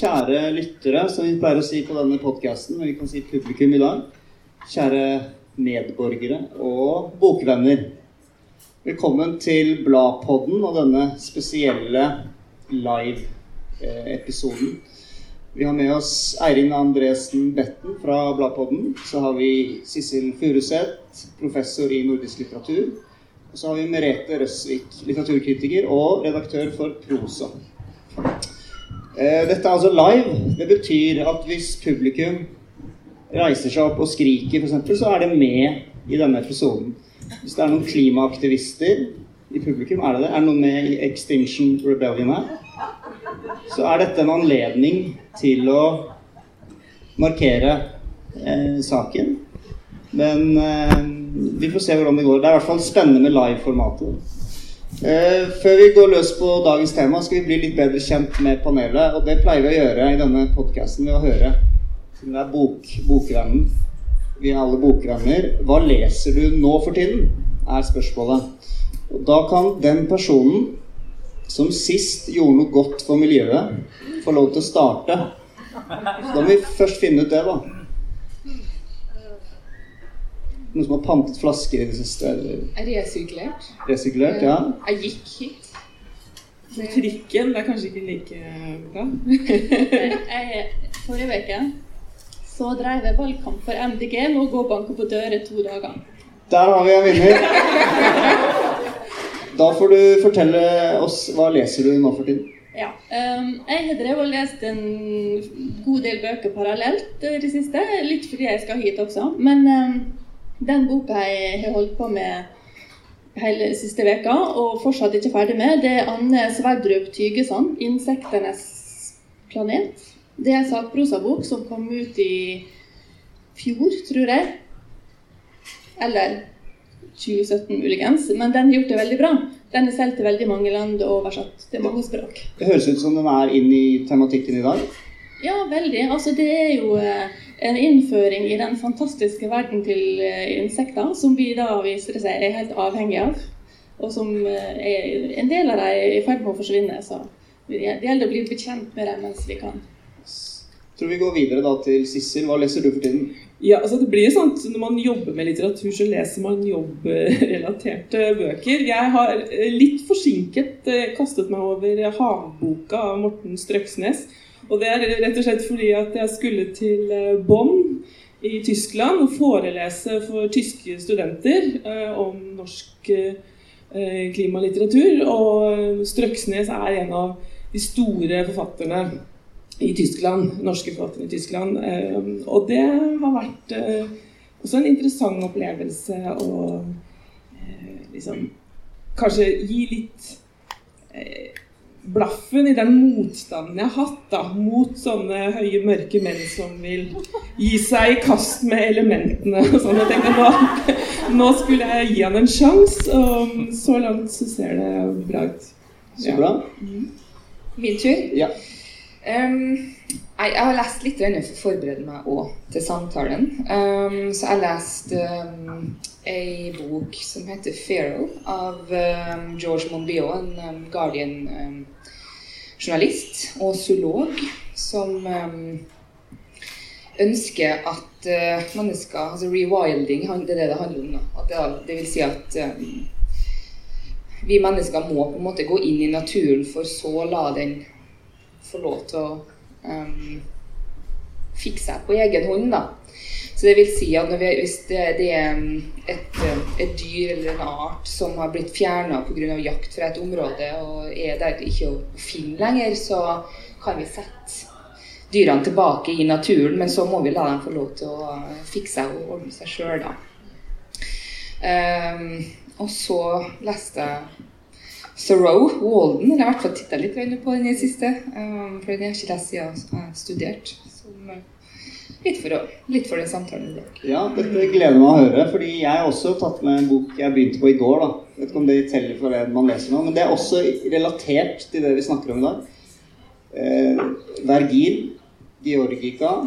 kjære lyttere, som vi pleier å si på denne podkasten, men vi kan si publikum i dag. Kjære medborgere og bokvenner. Velkommen til Bladpodden og denne spesielle live-episoden. Vi har med oss Eirin Andresen Betten fra Bladpodden. Så har vi Sissel Furuseth, professor i nordisk litteratur. Og så har vi Merete Røsvik, litteraturkritiker og redaktør for Prosa. Eh, dette er altså live. Det betyr at hvis publikum reiser seg opp og skriker, f.eks., så er det med i denne episoden. Hvis det er noen klimaaktivister i publikum, er det det? Er det noen med i Extinction Rebellion her? Så er dette en anledning til å markere eh, saken. Men eh, vi får se hvordan det går. Det er i hvert fall spennende med live-formatet. Eh, før vi går løs på dagens tema, skal vi bli litt bedre kjent med panelet. Og det pleier vi å gjøre i denne podkasten ved å høre Siden det er bok, bokvennen. Vi er alle bokvenner. Hva leser du nå for tiden? er spørsmålet. Og da kan den personen som sist gjorde noe godt for miljøet, få lov til å starte. Så da må vi først finne ut det, da. Noen som har pantet flasker i det siste? Eller? Resirkulert. Resirkulert, ja. Jeg gikk hit. Trikken det er kanskje ikke like bra. jeg, forrige uke så drev jeg valgkamp for MDG med å gå og banke på dører to dager. Der har vi en vinner. Da får du fortelle oss hva leser du nå for tiden. Ja. Um, jeg har drevet og lest en god del bøker parallelt i det siste. Litt fordi jeg skal hit også. Men um, den boka jeg har holdt på med hele siste veka og fortsatt ikke ferdig med, det er Anne Sverdrup Tygeson, 'Insektenes planet'. Det er en sakprosabok som kom ut i fjor, tror jeg. Eller 2017 muligens. Men den har gjort det veldig bra. Den er solgt til veldig mange land og oversatt til mange språk. Det høres ut som den er inn i tematikken i dag? Ja, veldig. Altså, det er jo eh, en innføring i den fantastiske verden til eh, insekter, som vi da viser seg er helt avhengig av. Og som eh, er, en del av dem er i ferd med å forsvinne. Så det gjelder å bli bekjent med dem mens vi kan. Jeg tror vi går videre da til Sissel. Hva leser du for tiden? Ja, altså det blir jo sånn at Når man jobber med litteratur, så leser man jobbrelaterte bøker. Jeg har litt forsinket kastet meg over Havboka av Morten Strøksnes. Og det er rett og slett fordi at jeg skulle til eh, Bonn i Tyskland og forelese for tyske studenter eh, om norsk eh, klimalitteratur. Og Strøksnes er en av de store forfatterne i Tyskland, norske forfatterne i Tyskland. Og det har vært også en interessant opplevelse å liksom kanskje gi litt blaffen i den motstanden jeg har hatt da, mot sånne høye, mørke menn som vil gi seg i kast med elementene. sånn. Jeg tenkte nå, nå skulle jeg gi han en sjanse, og så langt så ser det bra ut. Så bra. Mm. Min tur? Ja. Um, jeg, jeg, har lest litt for å forberede meg òg til samtalen. Um, så jeg leste um, ei bok som heter 'Pharaoh' av um, George Monbiot, en um, Guardian-journalist og zoolog som ønsker at uh, mennesker Altså rewilding, det er det det handler om. At det, det, vil si at vi mennesker må på en måte gå inn i naturen for så å la den få lov til å um, fikse seg på egen hånd. da. Så det vil si at vi, hvis det, det er et, et, dyr eller en art som har blitt fjerna pga. jakt fra et område og er der ikke å finne lenger, så kan vi sette dyrene tilbake i naturen, men så må vi la dem få lov til å fikse seg og ordne seg sjøl, da. Um, og så leste jeg Thoreau, Walden. Eller i hvert fall titta litt på den i det siste. Um, for den har jeg ikke lest siden jeg har studert. Som, litt, for litt for den samtalen i dag. Ja, dette gleder meg å høre. fordi jeg har også tatt med en bok jeg begynte på i går. da. Vet ikke om det teller for det man leser nå, men det er også relatert til det vi snakker om i dag. Eh, Vergil, Georgika,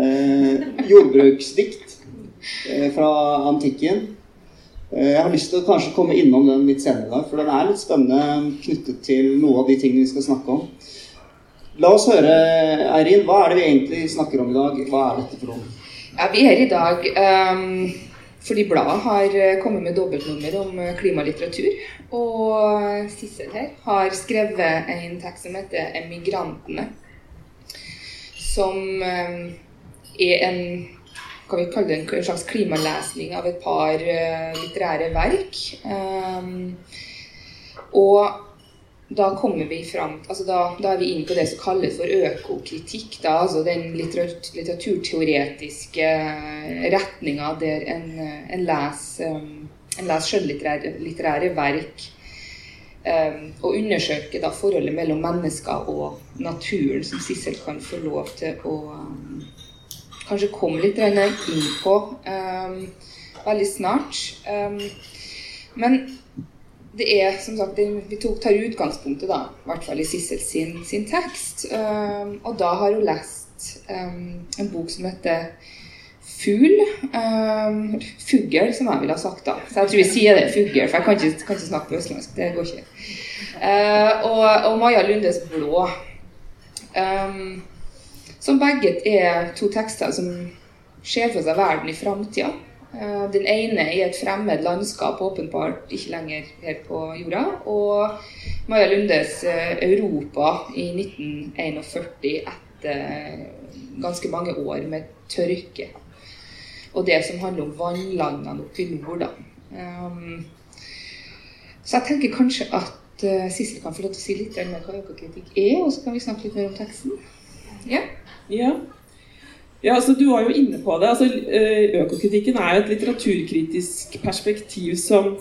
eh, jordbruksdikt eh, fra antikken. Eh, jeg har lyst til å kanskje komme innom den litt senere i dag, for den er litt spennende knyttet til noe av de tingene vi skal snakke om. La oss høre, Eirin, hva er det vi egentlig snakker om i dag? Hva er dette for noe? Ja, Vi er i dag um, fordi bladet har kommet med dobbeltnummer om klimalitteratur. Og Sissel her har skrevet en tekst som heter 'Emigrantene'. Som um, er en kan vi kalle det en slags klimalesning av et par uh, litterære verk. Um, og da kommer vi fram, altså da, da, er vi inne på det som kalles for økokritikk. Da, altså den litteratur, litteraturteoretiske retninga der en, en leser les skjønnlitterære verk um, og undersøker da forholdet mellom mennesker og naturen, som Sissel kan få lov til å um, kanskje komme litt inn på um, veldig snart. Men det er som sagt, Vi tok, tar utgangspunktet da, i hvert fall i Sissel sin, sin tekst. Um, og da har hun lest um, en bok som heter Fugl. Um, fugl, som jeg ville ha sagt. da. Så jeg tror vi sier det fugl, for jeg kan ikke, kan ikke snakke på østlandsk. Det går ikke. Uh, og, og, Maja Lundes Blå. Som begge er to tekster som ser for seg verden i framtida. Eh, den ene i et fremmed landskap, åpenbart ikke lenger her på jorda. Og Maja Lundes eh, Europa i 1941 etter ganske mange år med tørke. Og det som handler om vannlandene oppe i nord. da. så jeg tenker kanskje at uh, Sissel kan få lov til å si litt om hva økokritikk er, og så kan vi snakke litt mer om teksten. Ja? ja. Ja, altså Du var jo inne på det. Altså, eh, økokritikken er jo et litteraturkritisk perspektiv som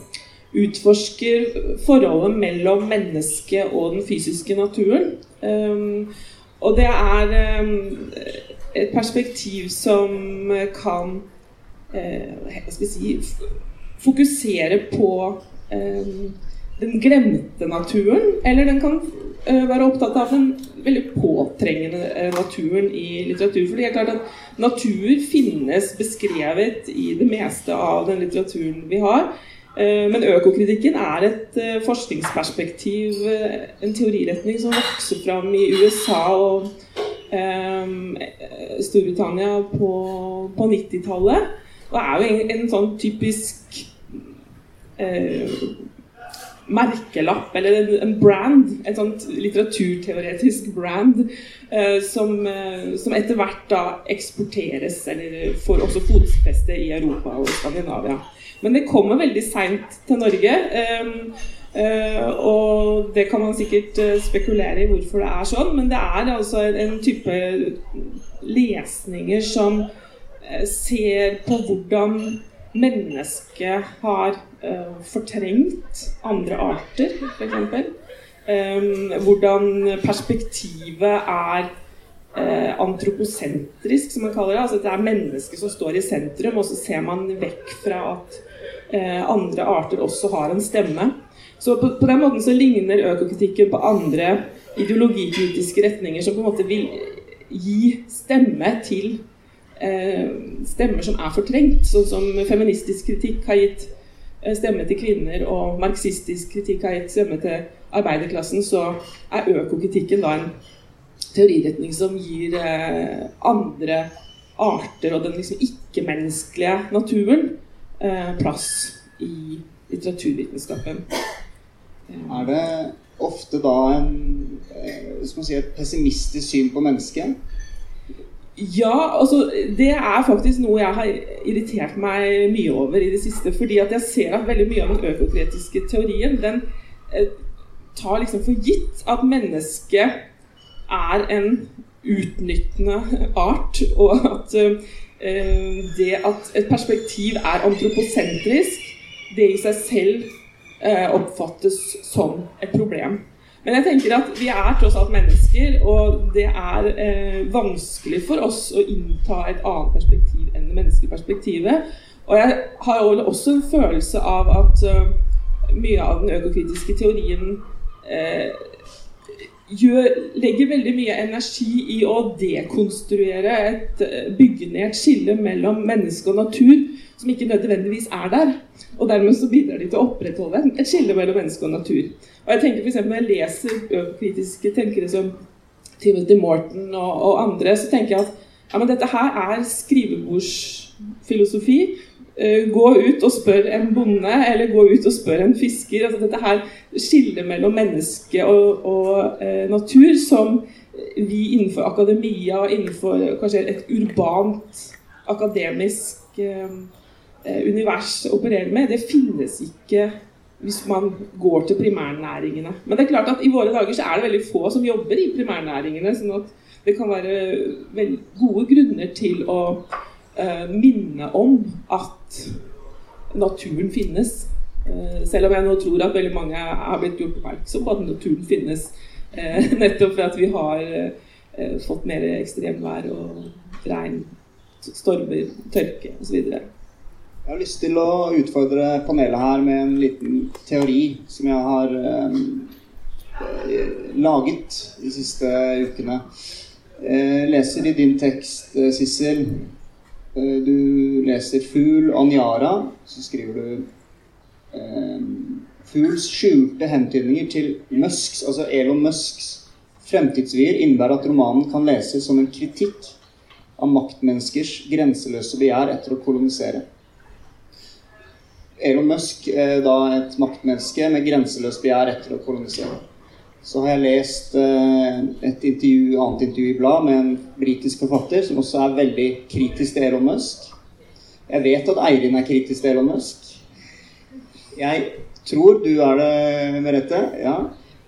utforsker forholdet mellom mennesket og den fysiske naturen. Um, og det er um, et perspektiv som kan uh, skal si, fokusere på um, den glemte naturen, eller den kan uh, være opptatt av den veldig påtrengende uh, naturen i litteratur. For det er klart at natur finnes beskrevet i det meste av den litteraturen vi har. Uh, men økokritikken er et forskningsperspektiv, en teoriretning som vokser fram i USA og Storbritannia på, på 90-tallet. Og er jo en, en sånn typisk merkelapp, eller en, en brand, en sånn litteraturteoretisk brand, eh, som, eh, som, etter hvert da eksporteres, eller får også fotfeste i Europa og Skandinavia. Men det kommer veldig seint til Norge. Eh, eh og det kan man sikkert eh, spekulere i hvorfor det er sånn, men det er altså en, en type lesninger som eh, ser på hvordan mennesket har uh, fortrengt andre arter, f.eks. Um, hvordan perspektivet er uh, antroposentrisk, som man kaller det. Altså at det er mennesket som står i sentrum, og så ser man vekk fra at uh, andre arter også har en stemme. Så på, på, den måten så ligner økokritikken på andre ideologikritiske retninger som på en måte vil gi stemme til stemmer som er fortrengt, sånn som feministisk kritikk har gitt eh, stemme til kvinner, og marxistisk kritikk har gitt stemme til arbeiderklassen, så er økokritikken da en teoriretning som gir eh, andre arter og den liksom ikke-menneskelige naturen plass i litteraturvitenskapen. Er det ofte da en, si, et pessimistisk syn på mennesket? Ja, altså det er faktisk noe jeg har irritert meg mye over i det siste. Fordi at jeg ser at veldig mye av den økokritiske teorien den eh, tar liksom for gitt at mennesket er en utnyttende art. Og at eh, det at et perspektiv er antroposentrisk, det i seg selv eh, oppfattes som et problem. Men jeg tenker at vi er tross alt mennesker, og det er eh, vanskelig for oss å innta et annet perspektiv enn det menneskelige perspektivet. Og jeg har også en følelse av at uh, mye av den økokritiske teorien eh, gjør, legger veldig mye energi i å dekonstruere et eh, bygge ned et skille mellom menneske og natur som ikke nødvendigvis er der. Og dermed så bidrar de til å opprettholde et skille mellom menneske og natur. Og jeg tenker for Når jeg leser kritiske tenkere som Timothy Morton og, og, andre, så tenker jeg at ja, men dette her er skrivebordsfilosofi. Uh, gå ut og spør en bonde, eller gå ut og spør en fisker. altså Dette her skillet mellom menneske og, og eh, natur som vi innenfor akademia, innenfor kanskje et urbant, akademisk eh, univers opererer med, det finnes ikke hvis man går til primærnæringene. Men det er klart at i våre dager så er det veldig få som jobber i primærnæringene. sånn at det kan være gode grunner til å uh, minne om at naturen finnes. Uh, selv om jeg nå tror at veldig mange har blitt gjort oppmerksom på at naturen finnes. Uh, nettopp fordi at vi har fått mer ekstremvær og regn, stormer, tørke osv. Jeg har lyst til å utfordre panelet her med en liten teori som jeg har eh, laget de siste ukene. Jeg leser i din tekst, eh, Sissel eh, Du leser 'Fugl Anjara'. Så skriver du eh, Fugls skjulte hentydninger til Musks, altså Elon Musks fremtidsvyer innebærer at romanen kan leses som en kritikk av maktmenneskers grenseløse begjær etter å kolonisere. Elon Musk da et maktmenneske med grenseløst begjær etter å kolonisere. Så har jeg lest eh, et intervju, annet intervju i blad med en britisk forfatter som også er veldig kritisk til Elon Musk. Jeg vet at Eirin er kritisk til Elon Musk. Jeg tror du er det, Merete. Ja.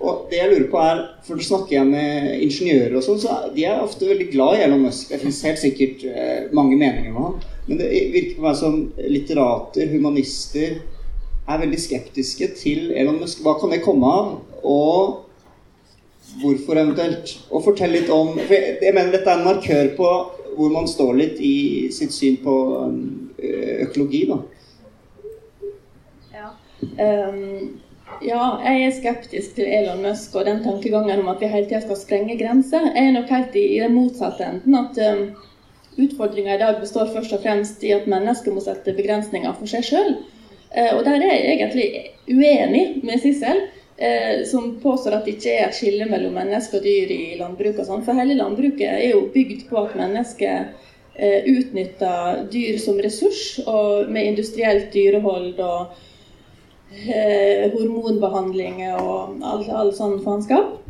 Og det jeg lurer på er, for å snakke jeg med ingeniører og sånn, så de er ofte veldig glad i Elon Musk. Det finnes helt sikkert eh, mange meninger om han. Men det virker på meg som litterater, humanister, er veldig skeptiske til Elon Musk. Hva kan det komme av? Og hvorfor eventuelt? Og fortell litt om for jeg, jeg mener dette er en markør på hvor man står litt i sitt syn på um, økologi, da. Ja. Um, ja, jeg er skeptisk til Elon Musk og den tankegangen om at vi hele tida skal sprenge grenser. Jeg er nok helt i, i den motsatte enden. at um, Utfordringa i dag består først og fremst i at mennesker må sette begrensninger for seg sjøl. Eh, og der er jeg egentlig uenig med Sissel, eh, som påstår at det ikke er et skille mellom mennesker og dyr i landbruket. Sånn. For hele landbruket er jo bygd på at mennesker eh, utnytter dyr som ressurs, og med industrielt dyrehold og hormonbehandling og all, all sånn faenskap.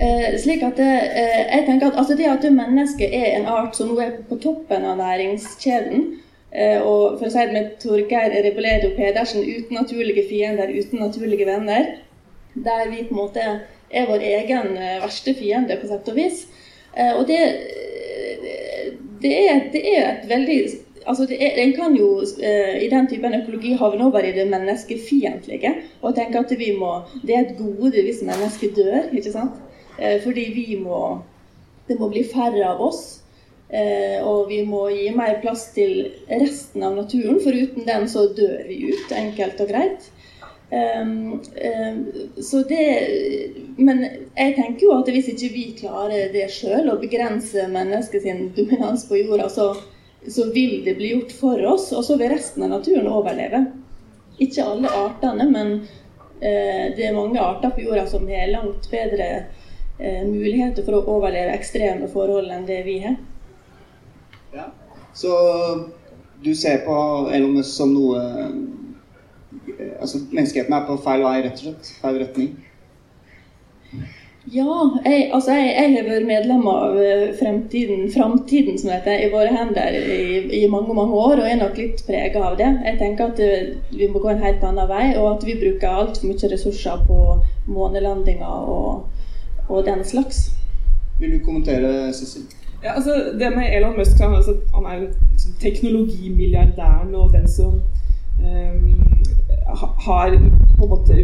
Eh, slik at det, eh, jeg tenker at altså Det at mennesket er en art som nå er på toppen av næringskjeden eh, og for å si det med Torgeir Reboledo Pedersen uten naturlige fiender, uten naturlige venner, der vi på en måte er vår egen eh, verste fiende, på sett og vis. Eh, og det, det, er, det er et veldig altså er, En kan jo eh, i den typen økologi havne over i det menneskefiendtlige og tenke at vi må, det er et gode hvis mennesket dør. ikke sant? Eh, fordi vi må Det må bli færre av oss. Eh, og vi må gi mer plass til resten av naturen, for uten den så dør vi ut, enkelt og greit. Um, um, så det, men jeg tenker jo at hvis ikke vi klarer det sjøl, å begrense menneskets dominans på jorda, så, så, vil det bli gjort for oss, og så vil resten av naturen overleve. Ikke alle artene, men uh, det er mange arter på jorda som har langt bedre eh, muligheter for å overleve ekstreme forhold enn det vi har. Ja. Så du ser på Elon Musk som noe eh, Altså menneskeheten er på feil vei, rett og slett? Feil retning? Ja, jeg, altså jeg, jeg, har vært medlem av eh, Fremtiden, Framtiden som heter, i våre hender i, i, mange mange år, og er nok litt prega av det. Jeg tenker at eh, vi må gå en helt annen vei, og at vi bruker altfor mye ressurser på månelandinger og og den slags. Vil du kommentere, Sissel? Ja, altså, det med Elon Musk han, altså, han er liksom, teknologimilliardæren og den som um, har på en måte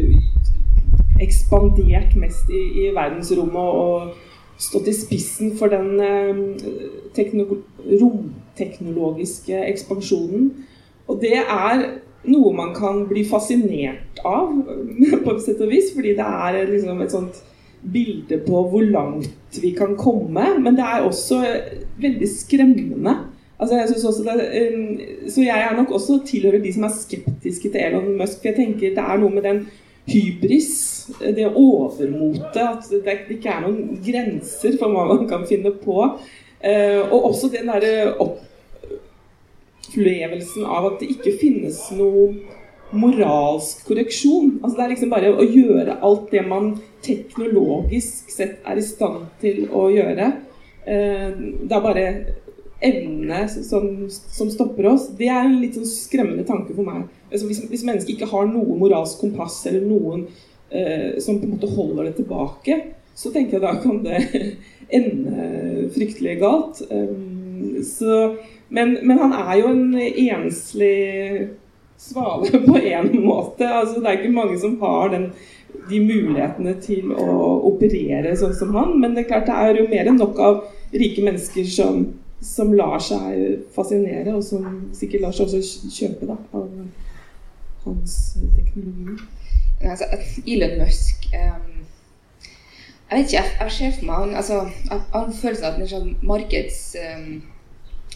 ekspandert mest i, i verdensrommet og stått i spissen for den um, romteknologiske ekspansjonen. Og det er noe man kan bli fascinert av, på et sett og vis, fordi det er liksom et sånt bilde på hvor langt vi kan komme, men det er også veldig skremmende. Altså, jeg det, um, så jeg er nok også tilhører de som er skeptiske til Elon Musk. for jeg tenker Det er noe med den hybris, det overmotet, at det ikke er noen grenser for hva man kan finne på. Eh, og også den derre opplevelsen av at det ikke finnes noe moralsk korreksjon. Altså Det er liksom bare å gjøre alt det man teknologisk sett er i stand til å gjøre. Eh, det er bare evne som, som, stopper oss. Det er en litt sånn skremmende tanke for meg. Altså hvis, hvis mennesket ikke har noe moralsk kompass eller noen eh, som på en måte holder det tilbake, så tenker jeg da kan det ende fryktelig galt. Um, så, men, men, han er jo en enslig svale på én måte. Altså, det er ikke mange som har den, de mulighetene til å operere sånn som han. Men det er klart det er jo mer enn nok av rike mennesker som, som lar seg fascinere, og som sikkert lar seg også kjøpe da, av hans teknologi. Altså, Elon Musk um, Jeg vet ikke, jeg, jeg ser for meg han, altså, jeg har en følelse av at en sånn markeds... Um,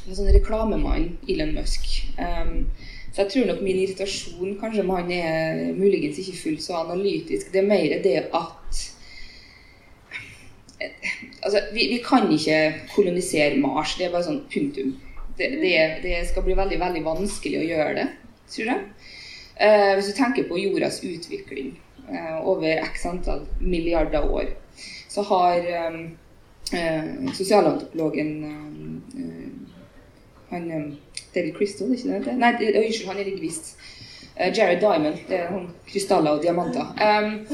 en sånn reklamemann, Elon Musk. Um, så jeg tror nok min irritasjon kanskje med han er muligens ikke fullt så analytisk. Det er mer det at Altså, vi, vi kan ikke kolonisere Mars. Det er bare sånn punktum. Det, det, det, skal bli veldig veldig vanskelig å gjøre det, tror jeg. Uh, hvis du tenker på jordas utvikling uh, over x antall milliarder år, så har um, uh, sosialantropologen han David Crystal, ikke det? Nei, unnskyld, han er lingvist. Uh, Jared Diamond. Det er krystaller og diamanter. Um,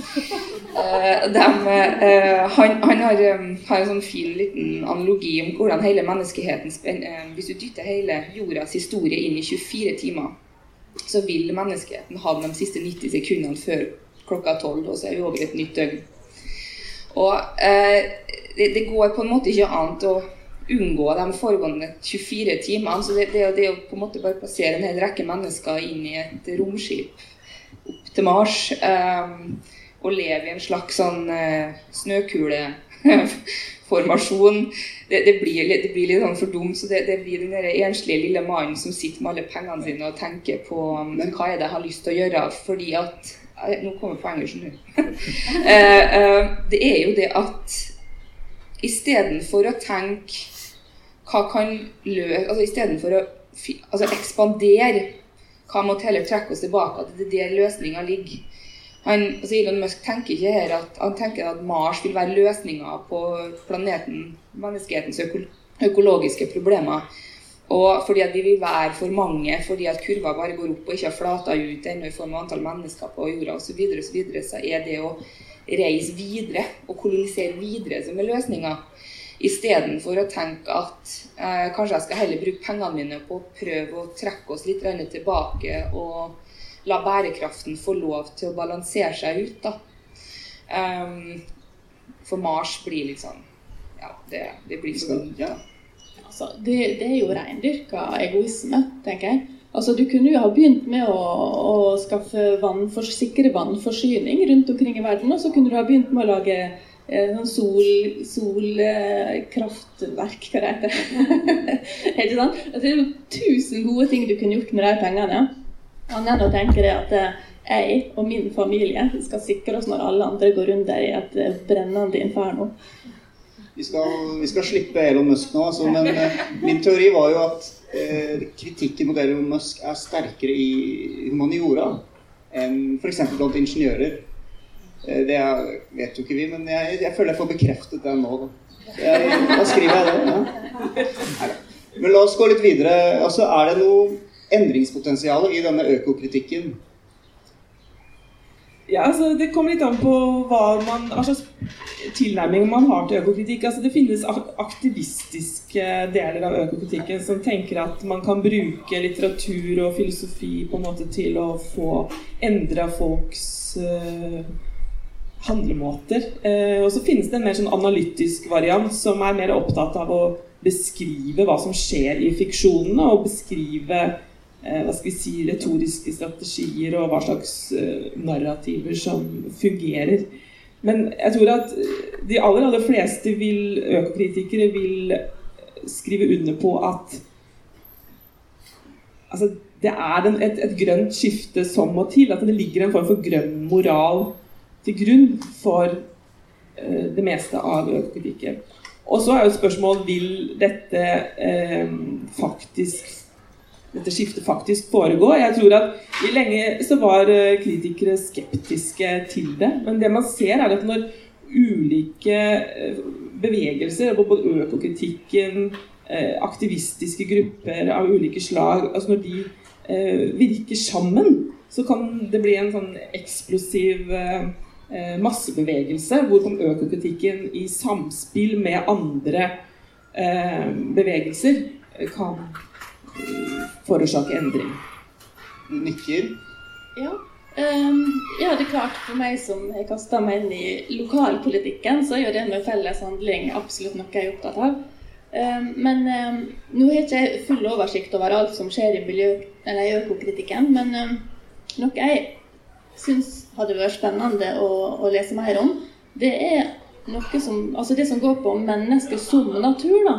uh, dem, uh, han, han har, um, har, en sånn fin liten analogi om hvordan hele menneskeheten Hvis du dytter hele jordas historie inn i 24 timer, så vil menneskeheten ha de siste 90 sekundene før klokka 12, og så er vi over et nytt døgn. Og det, det går på en måte ikke annet å unngå de foregående 24 timene. Så det, det, det å på en måte bare plassere en hel rekke mennesker inn i et romskip opp til Mars um, og leve i en slags sånn uh, snøkuleformasjon, det, det, blir, det, blir, litt sånn for dumt. Så det, blir den enslige lille mannen som sitter med alle pengene sine og tenker på um, men hva er det jeg har lyst til å gjøre. fordi at Nå kommer poenget, skjønner du. det er jo det at istedenfor å tenke hva kan løse altså Istedenfor å altså ekspandere, hva måtte heller trekke oss tilbake? At det er der løsninga ligger. Han, altså Elon Musk tenker ikke her at han tenker at Mars vil være løsninga på planeten, menneskehetens øko, økologiske problemer. Og fordi at vi vil være for mange, fordi at kurva bare går opp og ikke har flata ut ennå i form av antall mennesker på jorda osv., så, og så, videre, så er det å reise videre og kolonisere videre som er løsninga. Istedenfor å tenke at eh, kanskje jeg skal heller bruke pengene mine på å prøve å trekke oss litt tilbake og la bærekraften få lov til å balansere seg ut. Um, for Mars blir sånn Ja, det, det blir sånn. Ja. Altså, det, det, er jo reindyrka egoisme, tenker jeg. Altså, Du kunne jo ha begynt med å, å skaffe vann for, sikre vannforsyning rundt omkring i verden, og så kunne du ha begynt med å lage sånn sol, solkraftverk, hva det heter. Ikke sant? Altså, det er tusen gode ting du kunne gjort med de pengene. Annet enn å tenke det at eh, jeg og min familie skal sikre oss når alle andre går under i et eh, brennende inferno. Vi skal, vi skal slippe Elon Musk nå, altså, men min teori var jo at eh, kritikken mot Elon Musk er sterkere i humaniora enn f.eks. blant ingeniører. Eh, det vet jo ikke vi, men jeg, jeg føler jeg får bekreftet det nå. Da, da skriver jeg det. Ja. Men la oss gå litt videre. Altså, er det noe endringspotensial i denne økokritikken? Ja, altså Det kommer litt an på hva, man, hva slags tilnærming man har til økokritikk. Altså Det finnes aktivistiske deler av økokritikken som tenker at man kan bruke litteratur og filosofi på en måte til å få endra folks uh, handlemåter. Eh, og så finnes det en mer sånn analytisk variant som er mer opptatt av å beskrive hva som skjer i fiksjonene, og beskrive eh, hva skal vi si, retoriske strategier og hva slags eh, narrativer som fungerer. Men jeg tror at de aller, aller fleste vil, økokritikere vil skrive under på at altså, det er en, et, et, grønt skifte som må til. At det ligger en form for grønn moral til grunn for uh, det meste av økopolitikken. Og så er jo spørsmålet vil dette eh, faktisk dette skiftet faktisk foregå. Jeg tror at i lenge så var eh, kritikere skeptiske til det. Men det man ser, er at når ulike eh, bevegelser, både økokritikken, eh, aktivistiske grupper av ulike slag, altså når de virker sammen, så kan det bli en sånn eksplosiv Eh, massebevegelse, hvor økokritikken i samspill med andre eh, bevegelser kan eh, forårsake endring. Nikker. Ja. Um, ja, det er klart for meg som har kasta meg inn i lokalpolitikken, så er jo det med felles handling absolutt noe jeg er opptatt av. Um, men um, nå har ikke jeg full oversikt over alt som skjer i miljø, eller økokritikken, men noe jeg syns hadde vært spennende å, å, lese mer om, det er noe som, altså det som går på mennesket som natur. da.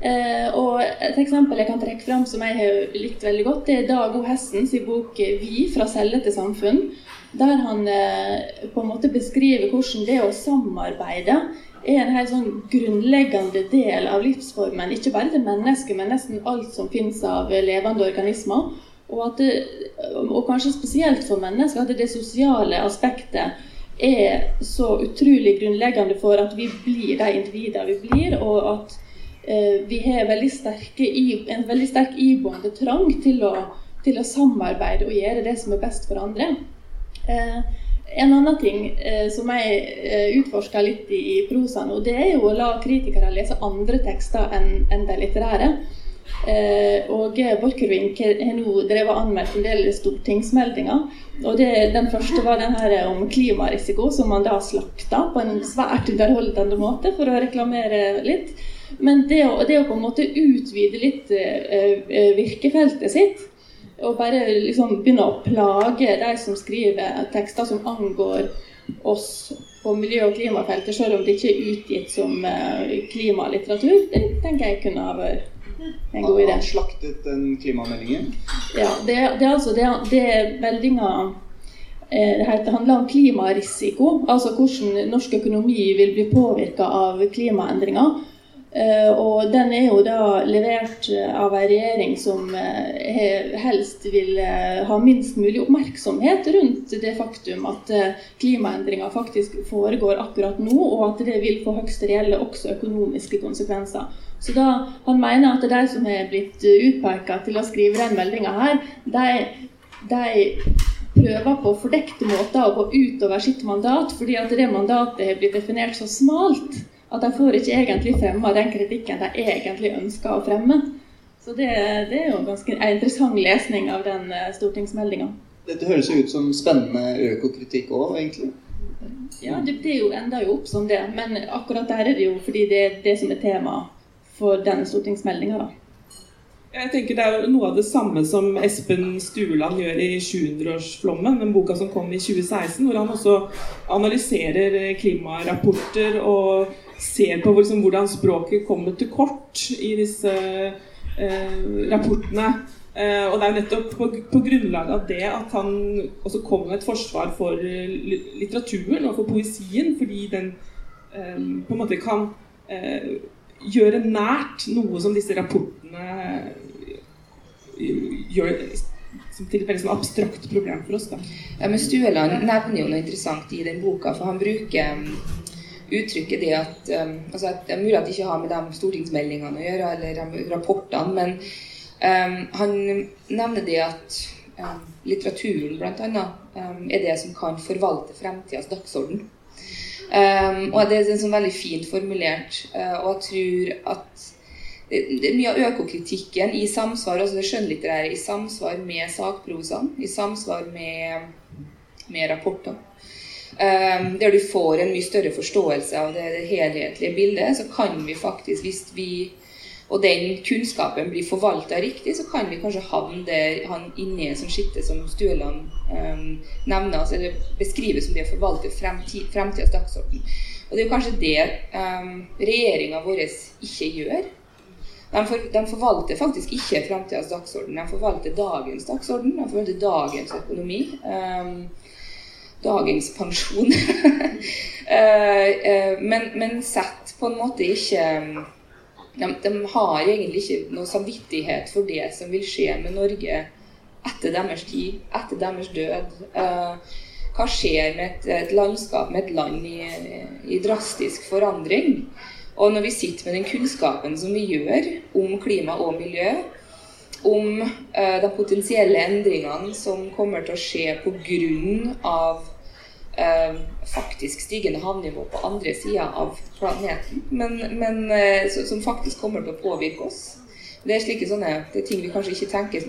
Eh, og Et eksempel jeg kan trekke fram som jeg har likt veldig godt, det er Dag O. Hessens bok 'Vi fra celle til samfunn'. Der han eh, på en måte beskriver hvordan det å samarbeide er en helt sånn grunnleggende del av livsformen. Ikke bare til mennesket, men nesten alt som finnes av levende organismer. Og, det, og, kanskje spesielt for mennesker, at det sosiale aspektet er så utrolig grunnleggende for at vi blir de individene vi blir, og at eh, vi har veldig sterke, en veldig sterk iboende trang til å, til å, samarbeide og gjøre det som er best for andre. Eh, en annen ting eh, som jeg eh, utforsker litt i, i prosa nå, det er jo å la kritikere lese andre tekster enn en de litterære. Eh, og Borchgrevink har nå drevet anmeldt en del stortingsmeldinger. og det, Den første var den her om klimarisiko, som man da slakta på en svært underholdende måte for å reklamere litt. Men det å, det å på en måte utvide litt eh, eh, virkefeltet sitt, og bare liksom begynne å plage de som skriver tekster som angår oss på miljø- og klimafeltet, selv om det ikke er utgitt som klimalitteratur, det tenker jeg kunne ha vært en god idé. Han slaktet den klimameldingen? Ja, det, det, altså, det, det meldinga eh, det handler om klimarisiko, altså hvordan norsk økonomi vil bli påvirka av klimaendringer. Eh, og den er jo da levert av en regjering som eh, helst vil ha minst mulig oppmerksomhet rundt det faktum at klimaendringer faktisk foregår akkurat nå, og at det vil få høyst reelle også økonomiske konsekvenser. Så da, Han mener at de som er blitt utpeka til å skrive den meldinga her, de, de, prøver på fordekte måter å gå utover sitt mandat, fordi at det mandatet har blitt definert så smalt at de får ikke egentlig fremma den kritikken de egentlig ønsker å fremme. Så det, det er jo ganske en interessant lesning av den eh, stortingsmeldinga. Dette høres jo ut som spennende økokritikk òg, egentlig. Ja, det, det jo, ender jo opp som det. Men akkurat der er det jo fordi det er det som er tema for denne stortingsmeldinga. Jeg tenker Det er noe av det samme som Espen Stueland gjør i 700-årsflommen, den boka som kom i 2016, hvor han også analyserer klimarapporter og ser på liksom, hvordan språket kommer til kort i disse eh, rapportene. Eh, og det er jo nettopp på, på, grunnlag av det at han også kom med et forsvar for litteraturen og for poesien, fordi den eh, på en måte kan eh, gjøre nært noe som disse rapportene eh, gjør til et veldig sånn abstrakt problem for oss. Da. Ja, men Stueland nevner jo noe interessant i den boka, for han bruker uttrykket det at um, altså at Det er mulig at det ikke har med de stortingsmeldingene å gjøre, eller rapportene, men um, han nevner det at um, litteraturen bl.a. Um, er det som kan forvalte fremtidas dagsorden. Um, og det er sånn veldig fint formulert. Uh, og jeg tror at det, er mye av økokritikken i samsvar altså det skjønnlitterære i samsvar med sakprosaen, i samsvar med, med rapporter. Um, der du får en mye større forståelse av det, det helhetlige bildet, så kan vi faktisk, hvis vi og den kunnskapen blir forvalta riktig, så kan vi kanskje havne han inne i en sånn skitte som Stueland um, nevner, altså, eller beskriver som det å forvalte fremtid, fremtidas dagsorden. Og det er kanskje det um, regjeringa vår ikke gjør. De, for, de, forvalter faktisk ikke framtidas dagsorden, de forvalter dagens dagsorden. De forvalter dagens økonomi. Um, dagens pensjon. uh, men, men sett på en måte ikke de, de, har egentlig ikke noe samvittighet for det som vil skje med Norge etter deres tid, etter deres død. Uh, hva skjer med et, et, landskap, med et land i, i drastisk forandring? Og når vi sitter med den kunnskapen som vi gjør om klima og miljø, om uh, de potensielle endringene som kommer til å skje pga. Uh, faktisk stigende havnivå på andre sida av planeten, men, men uh, som faktisk kommer til å påvirke oss. Det er slike sånne, det er ting vi kanskje ikke tenker,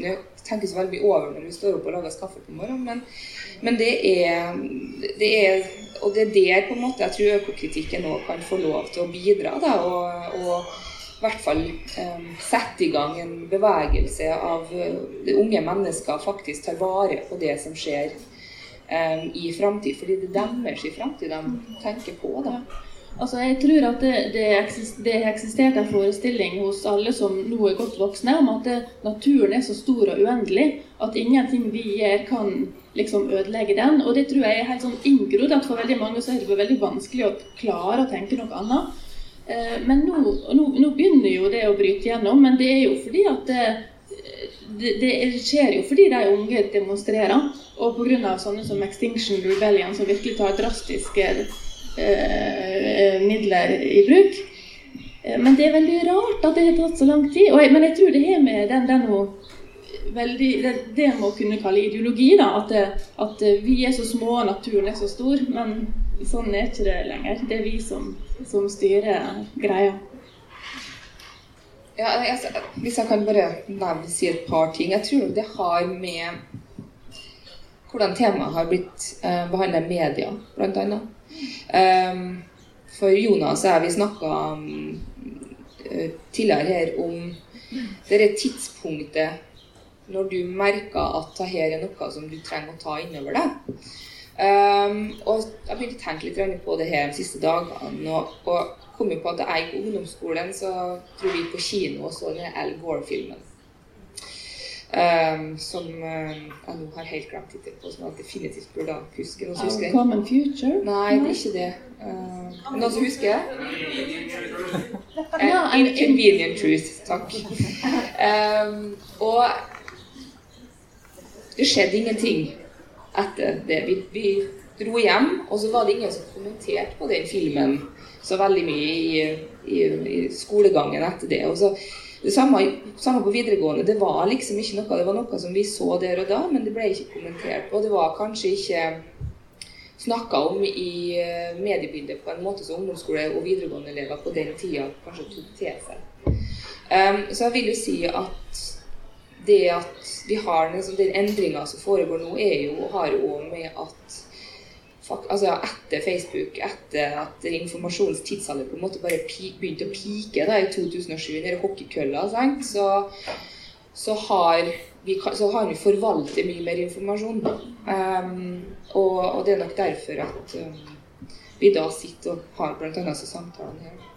tenker så veldig over når vi står opp og lager kaffe på morgenen, men, men det, er, det er Og det er der på en måte jeg tror økokritikken òg kan få lov til å bidra. Da, og, og i hvert fall um, sette i gang en bevegelse av det unge mennesker faktisk tar vare på det som skjer um, i framtid. Fordi det er deres i framtid de tenker på. da. Altså, jeg tror at det, det, eksist, det eksisterte en forestilling hos alle som nå er godt voksne, om at det, naturen er så stor og uendelig at ingenting vi gjør, kan liksom ødelegge den. Og det tror jeg er helt sånn inngrodd at for veldig mange så er det veldig vanskelig å klare å tenke noe annet. Eh, men nå, nå, nå, begynner jo det å bryte gjennom, men det er jo fordi at det, det, det skjer jo fordi de unge demonstrerer, og pga. sånne som Extinction Rebellion, som virkelig tar drastiske Eh, midler i bruk. Eh, men det er veldig rart at det har tatt så lang tid. Jeg, men jeg tror det har med den, den veldig, det, det må kunne kalle ideologi. da, at, at, vi er så små og naturen er så stor. Men sånn er ikke det lenger. Det er vi som, som styrer greia. Ja, jeg, hvis jeg kan bare nevne si et par ting. Jeg tror det har med hvordan temaet har blitt eh, behandla i media, bl.a. Um, for Jonas har vi snakka um, tidligere her om det tidspunktet når du merker at dette er noe som du trenger å ta innover deg. Um, og jeg begynte å tenke litt på det her de siste dagene. Og, og kom jo på at jeg på ungdomsskolen så dro vi på kino og så den Al Gore-filmen. Um, som uh, jeg nå har helt glemt tittelen på, som jeg definitivt burde huske. Noen husker? Common Future? Nei, det er ikke det. Uh, noen som husker? Uh, Inconvenient Truth. Takk. Um, og det skjedde ingenting etter det. Vi, vi, dro hjem, og så var det ingen som kommenterte på den filmen så veldig mye i, i, i skolegangen etter det. Og så det samme, samme, på videregående. Det var liksom ikke noe Det var noe som vi så der og da, men det ble ikke kommentert på. Det var kanskje ikke snakka om i eh, mediebildet på en måte som ungdomsskole- og videregående-elever på den tida kanskje tok til seg. Um, så jeg vil jo si at det at vi har liksom, den endringa som foregår nå, er jo, har jo med at altså etter Facebook, etter at informasjonens tidsalder på en måte bare begynte å pike da, i 2007, nede i hockeykølla, så, så, har vi, så har vi forvaltet mye mer informasjon. Um, og, og, det er nok derfor at um, vi da sitter og har bl.a. disse samtalene her.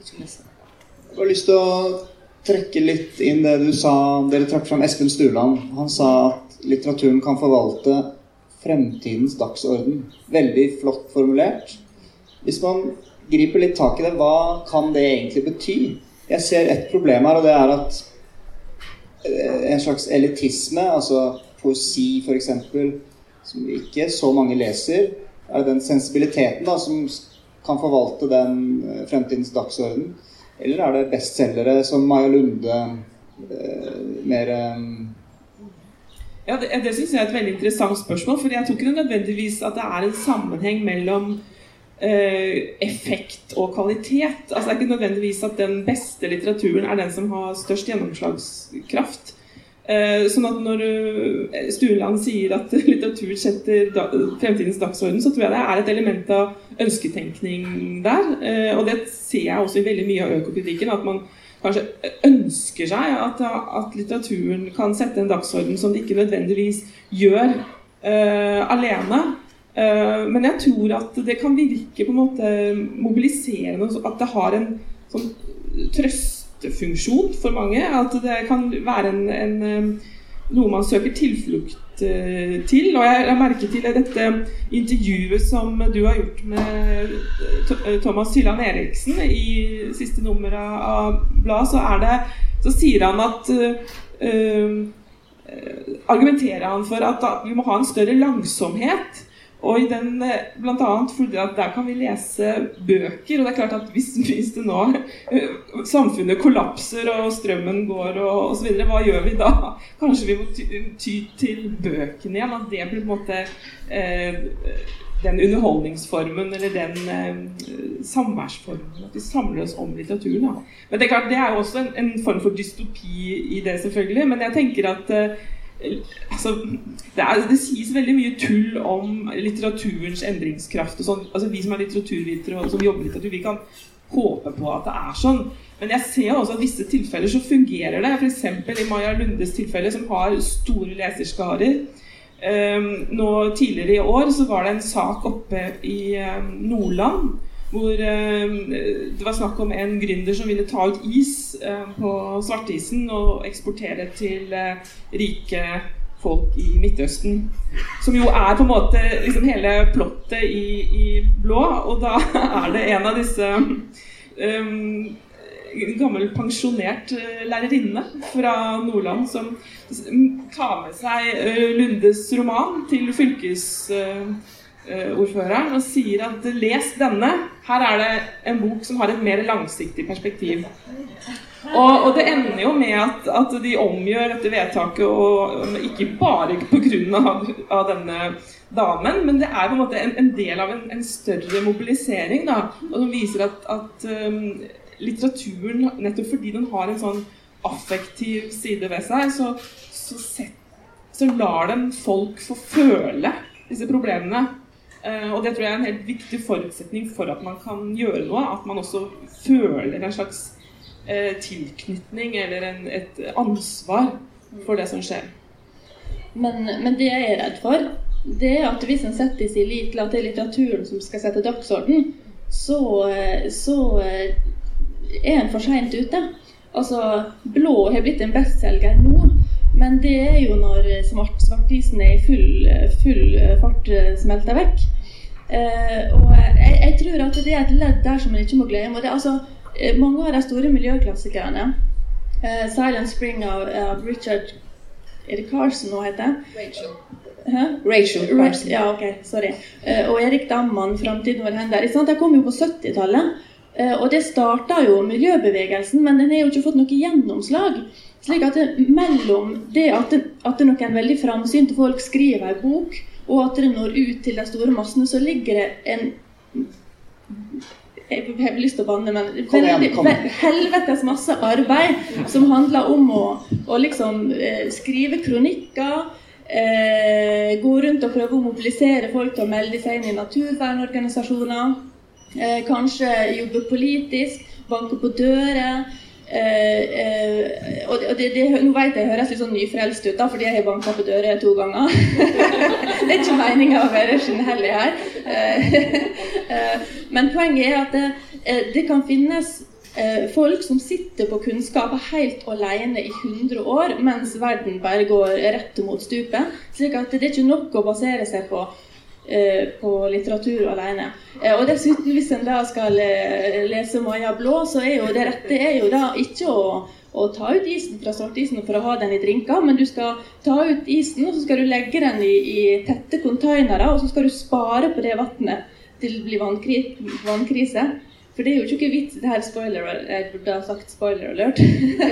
Jeg har lyst til å trekke litt inn det du sa, dere trakk fram Espen Stuland. Han sa at litteraturen kan forvalte fremtidens dagsorden. Veldig flott formulert. Hvis man griper litt tak i det, hva kan det egentlig bety? Jeg ser et problem her, og det er at eh, en slags elitisme, altså poesi f.eks., som ikke så mange leser, er den sensibiliteten da, som kan forvalte den eh, fremtidens dagsorden? Eller er det bestselgere som Maja Lunde, eh, mer ja, Det, det syns jeg er et veldig interessant spørsmål. For jeg tror ikke nødvendigvis at det er en sammenheng mellom eh, effekt og kvalitet. Altså Det er ikke nødvendigvis at den beste litteraturen er den som har størst gjennomslagskraft. Eh, sånn at når uh, Stueland sier at litteratur setter fremtidens dagsorden, så tror jeg det er et element av ønsketenkning der. Eh, og det ser jeg også i veldig mye av økokritikken. at man kanskje ønsker seg at, at, litteraturen kan sette en dagsorden som det ikke nødvendigvis gjør uh, alene. Men jeg tror at det kan virke på en måte mobiliserende, at det har en sånn trøst, støttefunksjon for mange. At det kan være en, en noe man søker tilflukt til. Og jeg la merke til dette intervjuet som du har gjort med Thomas Hylland Eriksen i siste nummer av bladet, så, så sier han at øh, argumenterer han for at vi må ha en større langsomhet og i den, eh, blant annet fordi at Der kan vi lese bøker. Og det er klart at hvis, hvis det nå eh, samfunnet kollapser og strømmen går og osv., hva gjør vi da? Kanskje vi må ty, til bøkene igjen? At det blir på en måte eh, den underholdningsformen eller den eh, samværsformen. At vi samler oss om litteraturen. Da. Men det er klart, det er jo også en, en form for dystopi i det, selvfølgelig. Men jeg tenker at eh, altså, det, er, det, sies veldig mye tull om litteraturens endringskraft. og sånn. Altså, Vi som er litteraturvitere og som jobber i litteratur, vi kan håpe på at det er sånn. Men jeg ser også at visse tilfeller så fungerer det. F.eks. i Maja Lundes tilfelle, som har store leserskarer. Um, nå Tidligere i år så var det en sak oppe i um, Nordland hvor eh, det var snakk om en gründer som ville ta ut is på svartisen og eksportere til eh, rike folk i Midtøsten. Som jo er på en måte liksom hele plottet i, i, Blå. Og da er det en av disse um, gammel pensjonert lærerinne fra Nordland som tar med seg Lundes roman til fylkes Eh, og sier at les denne. Her er det en bok som har et mer langsiktig perspektiv. Og, og det ender jo med at, at, de omgjør dette vedtaket, og ikke bare pga. Av, av denne damen, men det er på en måte en, en del av en, en, større mobilisering, da, og som viser at, at um, litteraturen, nettopp fordi den har en sånn affektiv side ved seg, så, så, set, så lar den folk få føle disse problemene. Uh, og det tror jeg er en helt viktig forutsetning for at man kan gjøre noe. At man også føler en slags tilknytning eller en, et ansvar for det som skjer. Men, men, det jeg er redd for, det er at hvis en setter sin lit til at det er litteraturen som skal sette dagsorden, så, eh, så er en for seint ute. Altså, Blå har blitt en bestselger nå. Men det er jo når svart, svartisen er i full, full fart smelter vekk. Eh, og jeg, jeg, tror at det er et ledd der som man ikke må glemme. Det, altså, eh, mange av de store miljøklassikerne, uh, 'Silent Spring' av, av, Richard Er det Carson nå heter? Rachel. Hæ? Rachel Carson. Ja, ok, sorry. Uh, og Erik Damman, 'Framtiden vår hender'. De kom jo på 70-tallet. Uh, og det starta jo miljøbevegelsen, men den har jo ikke fått noe gjennomslag. Slik at det, mellom det at, det, at det noen veldig framsynte folk skriver en bok, og at det når ut til de store massene, så ligger det en jeg har lyst til å banne, men veldig, helvetes masse arbeid som handler om å, å liksom eh, skrive kronikker. Eh, gå rundt og prøve å mobilisere folk til å melde seg inn i naturvernorganisasjoner. Eh, kanskje jobbe politisk, banke på dører. Eh, eh, og det, det, nå vet jeg høres litt sånn nyfrelst ut, da, fordi jeg har banka på dører to ganger. det er ikke meninga å være skinnhellig her. Eh, men poenget er at det, det kan finnes folk som sitter på kunnskap helt alene i 100 år, mens verden bare går rett mot stupet. slik at det er ikke nok å basere seg på Eh, på litteratur alene. Eh, og dessuten, hvis en da skal eh, lese Maja Blå, så er jo det rette er jo da ikke å, å ta ut isen fra svartisen for å ha den i drinker, men du skal ta ut isen, og så skal du legge den i, i tette containere, og så skal du spare på det vannet til det blir vannkri vannkrise. For det er jo ikke vits det her spoiler, Jeg burde ha sagt spoiler alert.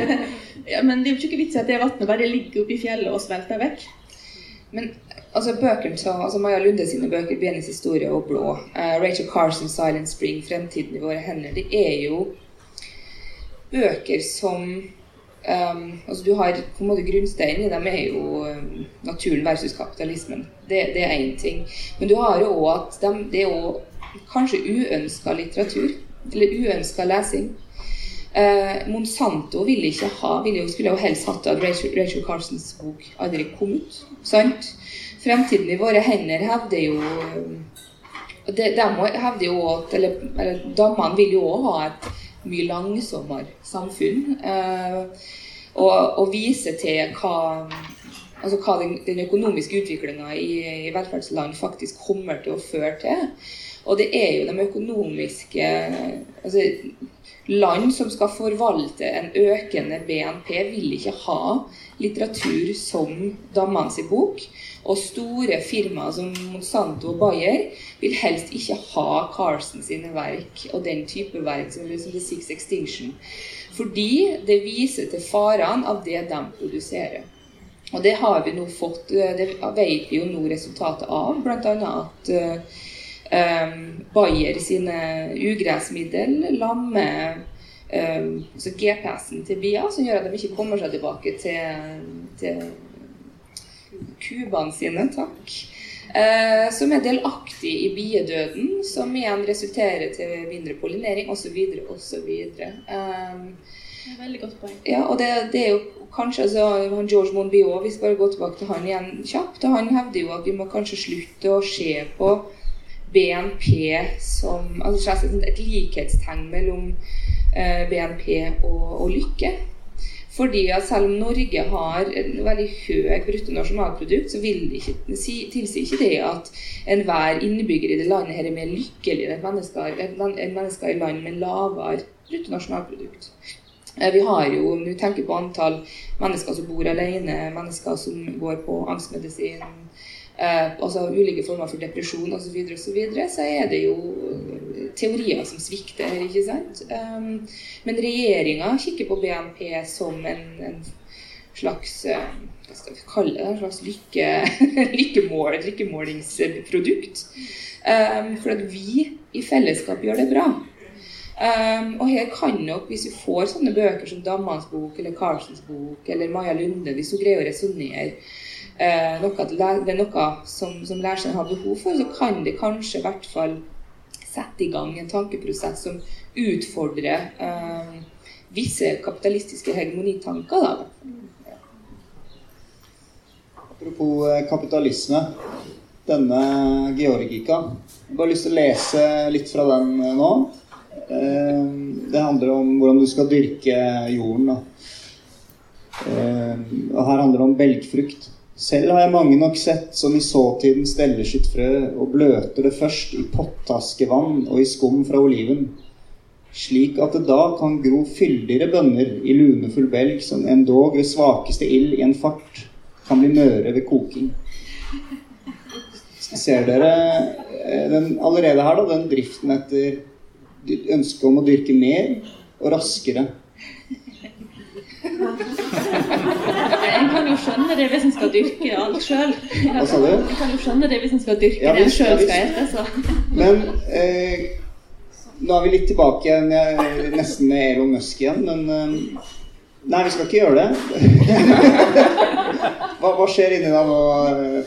ja, men det er jo ikke vits at det vannet bare ligger oppi fjellet og svelter vekk. Men altså bøkene til altså Maja Lunde sine bøker, 'Bienes historie' og 'Blå', uh, Rachel Carson, 'Silent Spring', 'Fremtiden i våre hender', det er jo bøker som um, altså Du har på en måte grunnsteinen i dem er jo um, naturen versus kapitalismen. Det, det er én ting. Men du har jo òg at de, det er jo kanskje uønska litteratur. Eller uønska lesing. Uh, Monsanto ville ikke ha, ville jo, skulle jo helst hatt at Rachel, Rachel Carsons bok aldri kom ut. sant? Fremtiden i våre hender hevder jo de, de hevder jo at eller, eller Damene vil jo òg ha et, mye langsommere samfunn. Eh, og, og vise til hva, altså hva den, den økonomiske utviklinga i, i, velferdsland faktisk kommer til å føre til. Og det er jo de økonomiske altså, Land som skal forvalte en økende BNP, vil ikke ha litteratur som Dammans bok. Og store firmaer som Monsanto og Bayer vil helst ikke ha Carson sine verk og den type verk som The Six Extinction. Fordi det viser til farene av det de produserer. Og det har vi nå fått, det vet vi jo nå resultatet av, bl.a. at um, Bayer sine ugressmiddel lammer um, GPS-en til bier, som gjør at de ikke kommer seg tilbake til, til kubene sine. takk. Eh, som er delaktig i biedøden, som igjen resulterer til mindre pollinering osv. osv. Um, Veldig godt poeng. Ja, og det, det, er jo kanskje altså, George Monbiot, hvis vi bare går tilbake til han igjen kjapt, han hevder jo at vi må kanskje slutte å se på BNP som altså et likhetstegn mellom eh, BNP og, og, lykke. Fordi at selv om Norge har en veldig høy bruttonasjonalprodukt, så vil ikke, tilsier ikke det at enhver innbygger i det landet her er mer lykkelig enn mennesker, enn mennesker i land med lavere bruttonasjonalprodukt. Eh, vi har jo, om vi tenker på antall mennesker som bor alene, mennesker som går på angstmedisin, eh, altså ulike former for depresjon osv., så, videre, og så, videre, så er det jo eh, teorier som svikter. ikke sant? Um, men regjeringa kikker på BNP som en, en slags hva skal vi kalle det, en slags lykke, lykkemål, et lykkemålingsprodukt. Um, for at vi i fellesskap gjør det bra. Um, og her kan nok, hvis vi får sånne bøker som Dammans bok eller Karlsens bok eller Maja Lunde, hvis hun greier å resonnere eh, noe, det er noe som, som læreren har behov for, så kan det kanskje i hvert fall sette i gang en tankeprosess som utfordrer eh, visse kapitalistiske hegemonitanker. Da. Apropos eh, kapitalisme. Denne Georgika. Jeg har bare lyst til å lese litt fra den eh, nå. Eh, det handler om hvordan du skal dyrke jorden. Da. Og her handler det om belgfrukt. Selv har jeg mange nok sett som i såtiden steller sitt frø og bløter det først i pottaskevann og i skum fra oliven, slik at det da kan gro fyldigere bønner i lunefull belg som endog ved svakeste ild i en fart kan bli møre ved koking. Ser dere eh, den, allerede her da, den driften etter ønsket om å dyrke mer og raskere? Kan jo skjønne det hvis en skal dyrke alt sjøl. Hva sa du? En kan jo skjønne det hvis en skal dyrke Ja, det en sjøl skal ete. Så. Men eh, nå er vi litt tilbake jeg, nesten med Elon Musk igjen, men eh, Nei, vi skal ikke gjøre det. hva, hva skjer inni deg nå?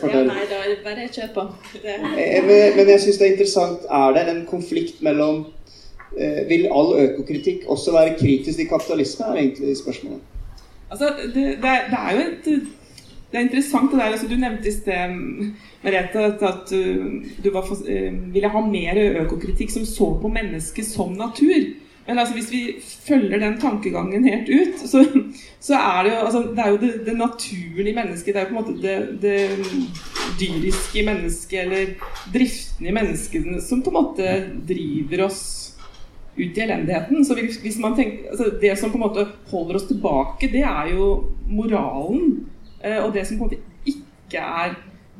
Fortell. Ja, nei, da er det bare kjør på. Eh, Men, men jeg syns det er interessant. Er det en konflikt mellom eh, Vil all økokritikk også være kritisk til kapitalisme, er egentlig spørsmålet. Altså, det, det, det er jo et det er interessant det der, altså Du nevnte i sted, Merete, at, uh, du var for, uh, ville ha mer økokritikk som så på mennesket som natur. Men altså, hvis vi følger den tankegangen helt ut, så, så er det jo, altså, det, er jo det, det naturen i mennesket. Det er jo på en måte det, det dyriske i mennesket, eller driften i mennesket, som på en måte driver oss ut i elendigheten. Så hvis, man tenker, altså Det som på en måte holder oss tilbake, det er jo moralen. eh, og det som på en måte ikke er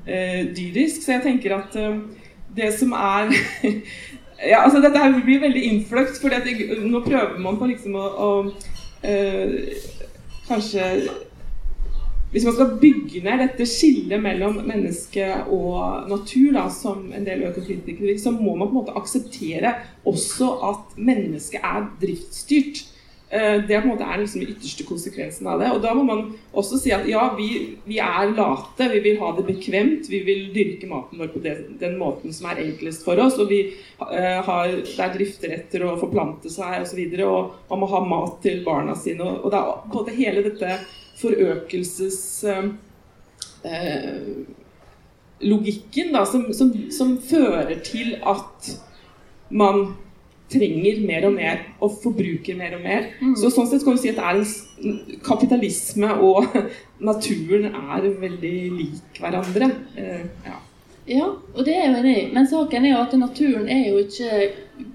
eh, dyrisk. Så jeg tenker at eh, det som er ja, altså Dette her blir veldig innfløkt, for nå prøver man på liksom å, å øh, Kanskje hvis man skal bygge ned dette skillet mellom menneske og natur, da, som en del økokritikere vil, så må man på en måte akseptere også at mennesket er driftsstyrt. Eh, Det på en måte er liksom den ytterste konsekvensen av det. Og da må man også si at ja, vi, vi er late, vi vil ha det bekvemt, vi vil dyrke maten vår på det, den måten som er enklest for oss. Og vi eh, har, det er drifter etter å forplante seg osv. Og, og man må ha mat til barna sine. Og, og det er på en måte hele dette forøkelses eh, eh, som, som, som fører til at man trenger mer og mer og forbruker mer og mer. Mm. Så sånn sett kan vi si at en kapitalisme og naturen er veldig lik hverandre. Eh, ja. ja. og det er jo enig i. Men saken er jo at naturen er jo ikke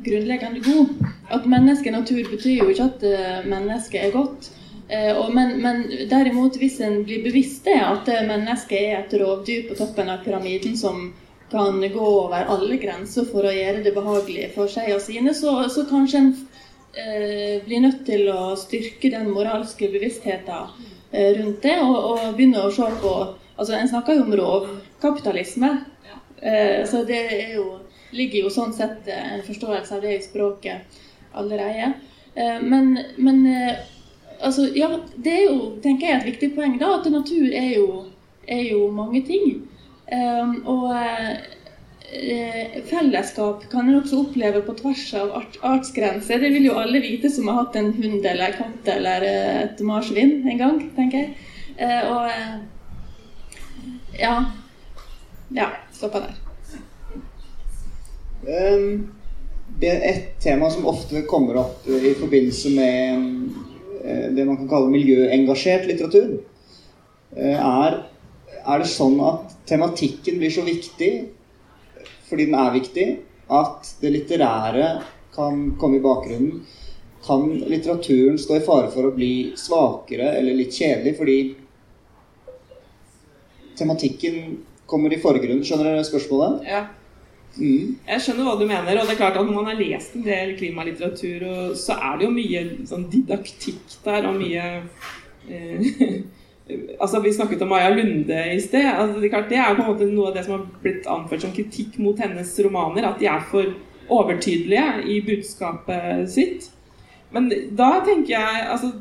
grunnleggende god. At menneske natur betyr jo ikke at uh, mennesket er godt. Uh, men, men, derimot, hvis en blir bevisst det, at mennesket er et rovdyr på toppen av pyramiden som kan gå over alle grenser for å gjøre det behagelig for seg og sine, så, så kanskje en eh, blir nødt til å styrke den moralske bevisstheten eh, rundt det, og, og, begynne å se på altså En snakker jo om rovkapitalisme, eh, så det jo, ligger jo sånn sett eh, en forståelse av det i språket allerede. Eh, men, men eh, altså, ja, det er jo tenker jeg, et viktig poeng da, at natur er jo, er jo mange ting. Um, og uh, fellesskap kan en også oppleve på tvers av art artsgrenser. Det vil jo alle vite som har hatt en hund eller katt eller uh, et marsvin en gang, tenker jeg. Uh, og ja. Ja, stoppa der. Um, det er et tema som ofte kommer opp i forbindelse med det man kan kalle miljøengasjert litteratur, er er det sånn at tematikken blir så viktig fordi den er viktig, at det litterære kan komme i bakgrunnen? Kan litteraturen stå i fare for å bli svakere eller litt kjedelig fordi tematikken kommer i forgrunnen? Skjønner dere spørsmålet? Ja. Mm. Jeg skjønner hva du mener. og det er klart at Når man har lest en del klimalitteratur, så er det jo mye sånn didaktikk der, og mye eh, Altså, Vi snakket om Maja Lunde i sted. Altså, det, det, er på en måte noe av det som har blitt anført som kritikk mot hennes romaner. At de er for overtydelige i budskapet sitt. Men da tenker jeg altså,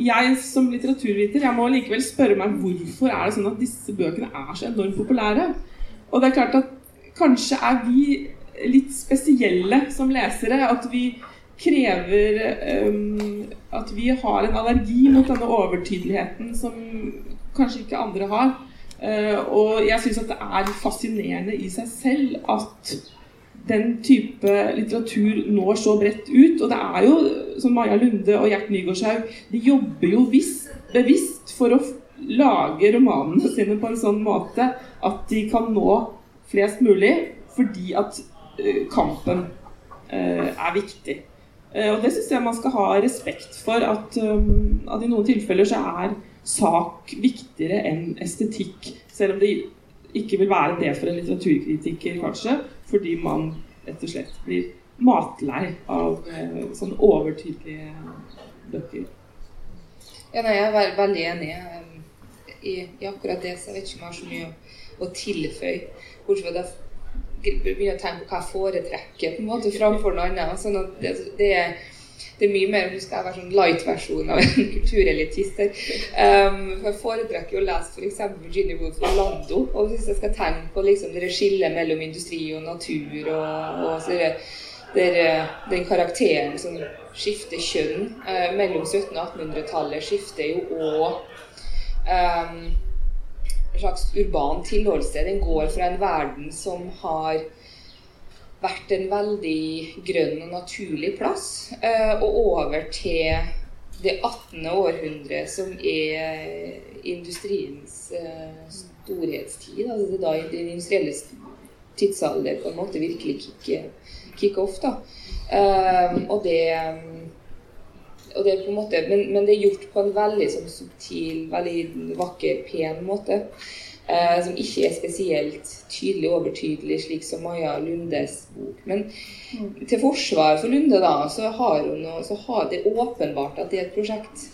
Jeg som litteraturviter jeg må likevel spørre meg hvorfor er det sånn at disse bøkene er så enormt populære. Og det er klart at kanskje er vi litt spesielle som lesere. At vi krever um, at vi har en allergi mot denne overtydeligheten som kanskje ikke andre har. Uh, og jeg syns at det er fascinerende i seg selv at den type litteratur når så bredt ut. Og det er jo, som Maja Lunde og Gjert Nygaardshaug, de jobber jo visst, bevisst for å lage romanene sine på en sånn måte at de kan nå flest mulig, fordi at uh, kampen uh, er viktig. Eh, og det syns jeg man skal ha respekt for, at, at, i noen tilfeller så er sak viktigere enn estetikk. Selv om det ikke vil være det for en litteraturkritiker, kanskje, fordi man rett og slett blir matlei av sånne overtydelige bøker. Ja, nei, jeg er veldig enig i, i, akkurat det, så jeg vet ikke om jeg har så mye å, å tilføye. Bortsett fra begynne å tenke på hva jeg foretrekker på en måte framfor noe annet. Sånn at det, det, det, er mye mer om du skal være sånn light-versjon av en kulturelitist. Um, jeg foretrekker å lese f.eks. Virginia Woolf og Lando. Og hvis jeg skal tenke på liksom, det skillet mellom industri og natur, og, og så er det den karakteren som skifter kjønn eh, mellom 1700- og 1800-tallet, skifter jo òg um, slags urban tilholdssted. Den går fra en verden som har vært en veldig grønn og naturlig plass, eh, og over til det 18. århundre, som er industriens eh, storhetstid. Altså det er da den industrielle tidsalder på en måte virkelig kicker, kick off. da. Um, og det og det er på en måte, men, men, det er gjort på en veldig sånn subtil, veldig vakker, pen måte. Eh, som ikke er spesielt tydelig overtydelig, slik som Maja Lundes bok. Men mm. til forsvar for Lunde, da, så har hun så har det åpenbart at det er et prosjekt.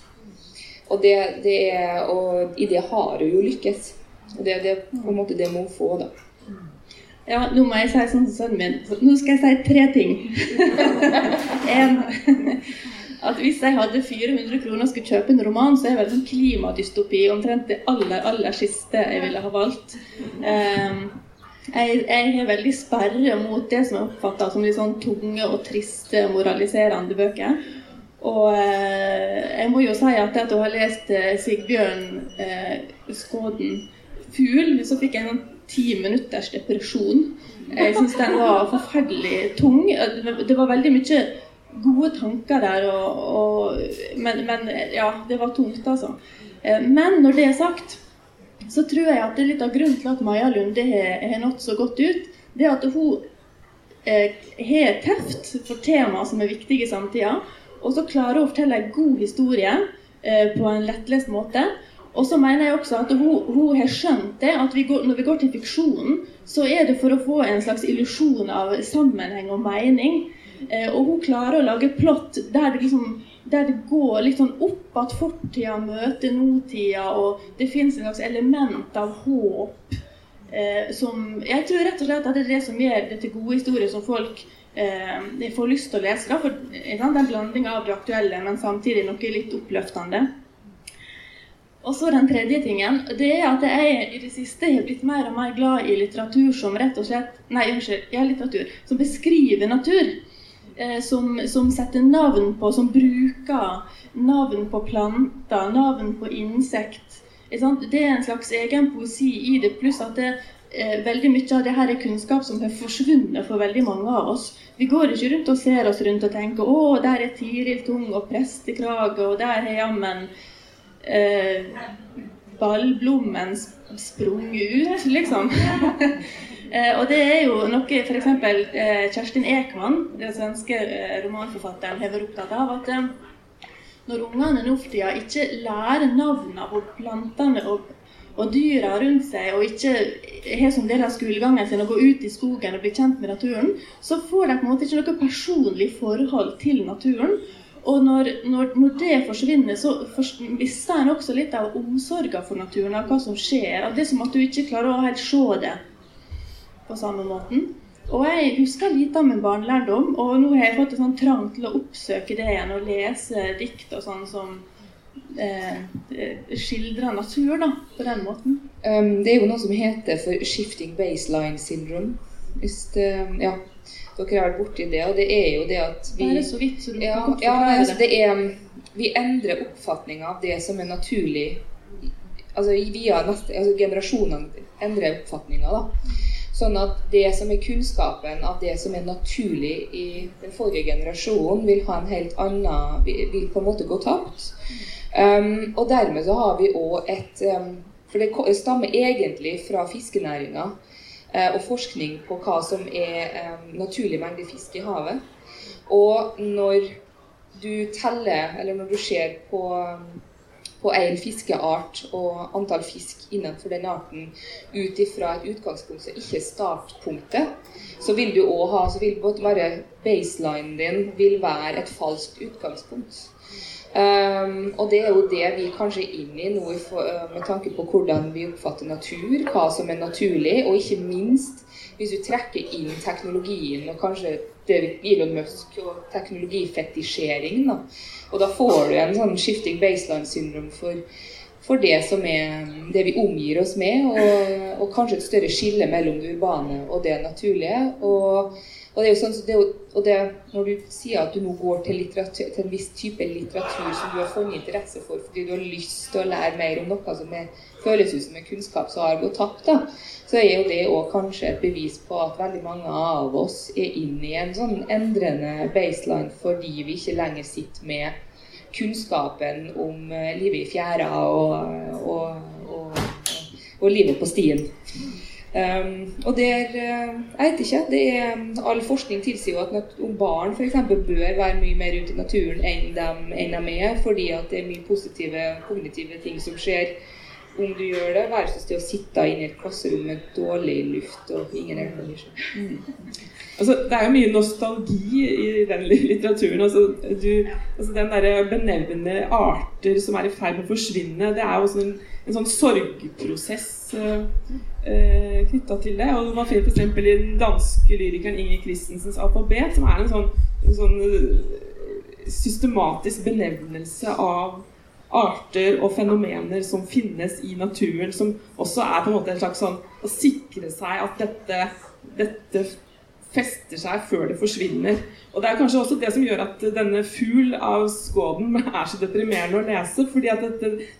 Og, det, det er, og i det har hun jo lykkes. Og det, det er på en måte det må hun få, da. Ja, nå må jeg si sånn som sønnen min. Nå skal jeg si tre ting. en at hvis jeg hadde 400 kroner og skulle kjøpe en roman, så er vel sånn klimadystopi omtrent det aller, aller siste jeg ville ha valgt. Um, jeg, jeg er veldig sperre mot det som er oppfatta som litt sånn tunge og triste, moraliserende bøker. Og eh, jeg må jo si at etter å ha lest eh, Sigbjørn eh, Skåden 'Fugl', så fikk jeg en sånn ti minutters depresjon. Jeg syns den var forferdelig tung. Det var veldig mye gode tanker der, og, og, men, men, ja, det var tungt, altså. Eh, men når det er sagt, så tror jeg at det er litt av grunnen til at Maja Lunde har, nådd så godt ut, det er at hun eh, har teft for temaer som er viktige i samtida, og så klarer hun å fortelle en god historie eh, på en lettlest måte. Og så mener jeg også at hun, hun har skjønt det, at vi går, når vi går til fiksjonen, så er det for å få en slags illusjon av sammenheng og mening. Eh, og hun klarer å lage plott der det, liksom, der det går litt sånn opp at fortida møter nåtida, og det fins en slags element av håp. Eh, som Jeg tror rett og slett at det er det som gjør det til gode historier som folk eh, får lyst til å lese. Da, for sant, En blanding av det aktuelle, men samtidig noe litt oppløftende. Og så den tredje tingen, det er at jeg i det siste har blitt mer og mer glad i litteratur som rett og slett Nei, unnskyld. Ja, litteratur. Som beskriver natur. Eh, som, som, setter navn på, som bruker navn på planter, navn på insekt. Det er en slags egen poesi i det, pluss at det, eh, veldig mye av det her er kunnskap som har forsvunnet for veldig mange av oss. Vi går ikke rundt og ser oss rundt og tenker 'Å, der er Tiril Tung og prestekrage', og der har jammen eh, ballblommen sprunget ut, liksom. Eh, og det er jo noe f.eks. Eh, Kjerstin Ekman, den svenske eh, romanforfatteren, har vært opptatt av. at når ungene nå for tida ikke lærer navnene på plantene og, og dyra rundt seg, og ikke har som del av skolegangen sin å gå ut i skogen og bli kjent med naturen, så får de på en måte ikke noe personlig forhold til naturen. Og når, når, når det forsvinner, så mister en også litt av omsorgen for naturen, av hva som skjer. Av det som at du ikke klarer å helt se det på samme måten. Og jeg husker lite av min barnelærdom, og nå har jeg fått en sånn trang til å oppsøke det igjen og lese dikt og sånn som eh, skildrer natur da, på den måten. Um, det er jo noe som heter for 'shifting baseline syndrome'. Hvis det, ja, dere har vært borti det, og det er jo det at vi Bare så vidt, så du ja, kan ja, altså, det er, Vi endrer oppfatninga av det som er naturlig altså via neste, altså Generasjonene endrer oppfatninga. da. Sånn at det som er kunnskapen av det som er naturlig i den forrige generasjonen, vil ha en helt annen Vil på en måte gå tapt. Um, og dermed så har vi òg et um, For det stammer egentlig fra fiskenæringa uh, og forskning på hva som er um, naturlig mengde fisk i havet. Og når du teller, eller når du ser på på én fiskeart og antall fisk innenfor den arten ut ifra et utgangspunkt som ikke er startpunktet, så vil du òg ha så vil være Baselinen din vil være et falskt utgangspunkt. Um, og det er jo det vi kanskje er inne i nå med tanke på hvordan vi oppfatter natur, hva som er naturlig, og ikke minst hvis du trekker inn teknologien og kanskje Elon Musk og teknologifetisjering, da. Og da får du en sånn shifting baseline-syndrom for, for, det som er det vi omgir oss med, og, og, kanskje et større skille mellom det urbane og det naturlige. Og, og det er jo sånn, det, og det, Når du sier at du nå går til, til, en viss type litteratur som du har funnet interesse for fordi du har lyst til å lære mer om noe som er, føles ut som en kunnskap som har gått tapt, da, så er jo det òg kanskje et bevis på at veldig mange av oss er inne i en sånn endrende baseline fordi vi ikke lenger sitter med kunnskapen om eh, livet i fjæra og, og, og, og livet på stien. Um, og der, eh, jeg vet ikke, det er, All forskning tilsier jo at om barn f.eks. bør være mye mer ute i naturen enn de, enn de er, fordi at det er mye positive kognitive ting som skjer om du gjør det, versus det å sitte inne i et klasserom med dårlig luft og ingen aircondition. Mm. Altså, det er jo mye nostalgi i den litteraturen. Altså, du, altså den derre benevnende arter som er i ferd med å forsvinne, det er jo en, en sånn sorgprosess uh, uh, knytta til det. Og Man finner f.eks. i den danske lyrikeren Inger Christensens 'Alfabet', som er en sånn, en sånn uh, systematisk benevnelse av arter og fenomener som finnes i naturen, som også er på en måte en slags sånn å sikre seg at dette, dette fester seg før det forsvinner. Og Det er kanskje også det som gjør at denne fugl av Skåden er så deprimerende å lese. fordi at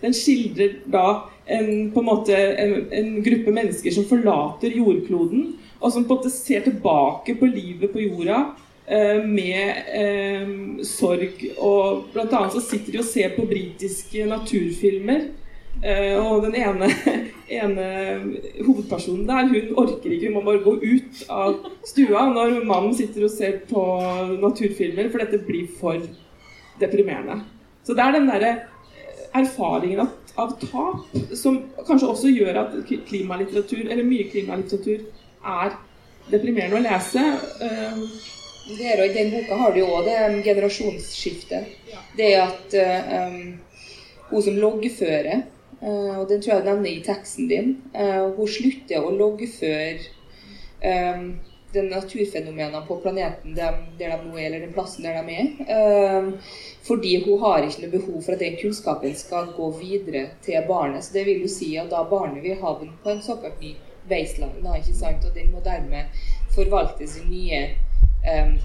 Den skildrer da en, på en, måte, en, en, gruppe mennesker som forlater jordkloden, og som på en måte ser tilbake på livet på jorda eh, med eh, sorg. Og blant annet så sitter de og ser på britiske naturfilmer. Eh, og den ene, ene hovedpersonen der, hun orker ikke, hun må bare gå ut av stua når mannen sitter og ser på naturfilmer, for dette blir for deprimerende. Så det er den derre erfaringen av, av, tap som kanskje også gjør at klimalitteratur, eller mye klimalitteratur, er deprimerende å lese. Eh, det I den boka har du jo òg det generasjonsskiftet. Det at um, hun som loggfører og den tror jeg du nevner i teksten din. Uh, hun slutter å loggføre um, de naturfenomenene på planeten der, de nå er, eller den plassen der de er. Fordi hun har ikke noe behov for at den kunnskapen skal gå videre til barnet. Så det vil jo si at da barnet vil ha den på en såkalt ny baseline, ikke sant? og den må dermed forvalte sin nye um,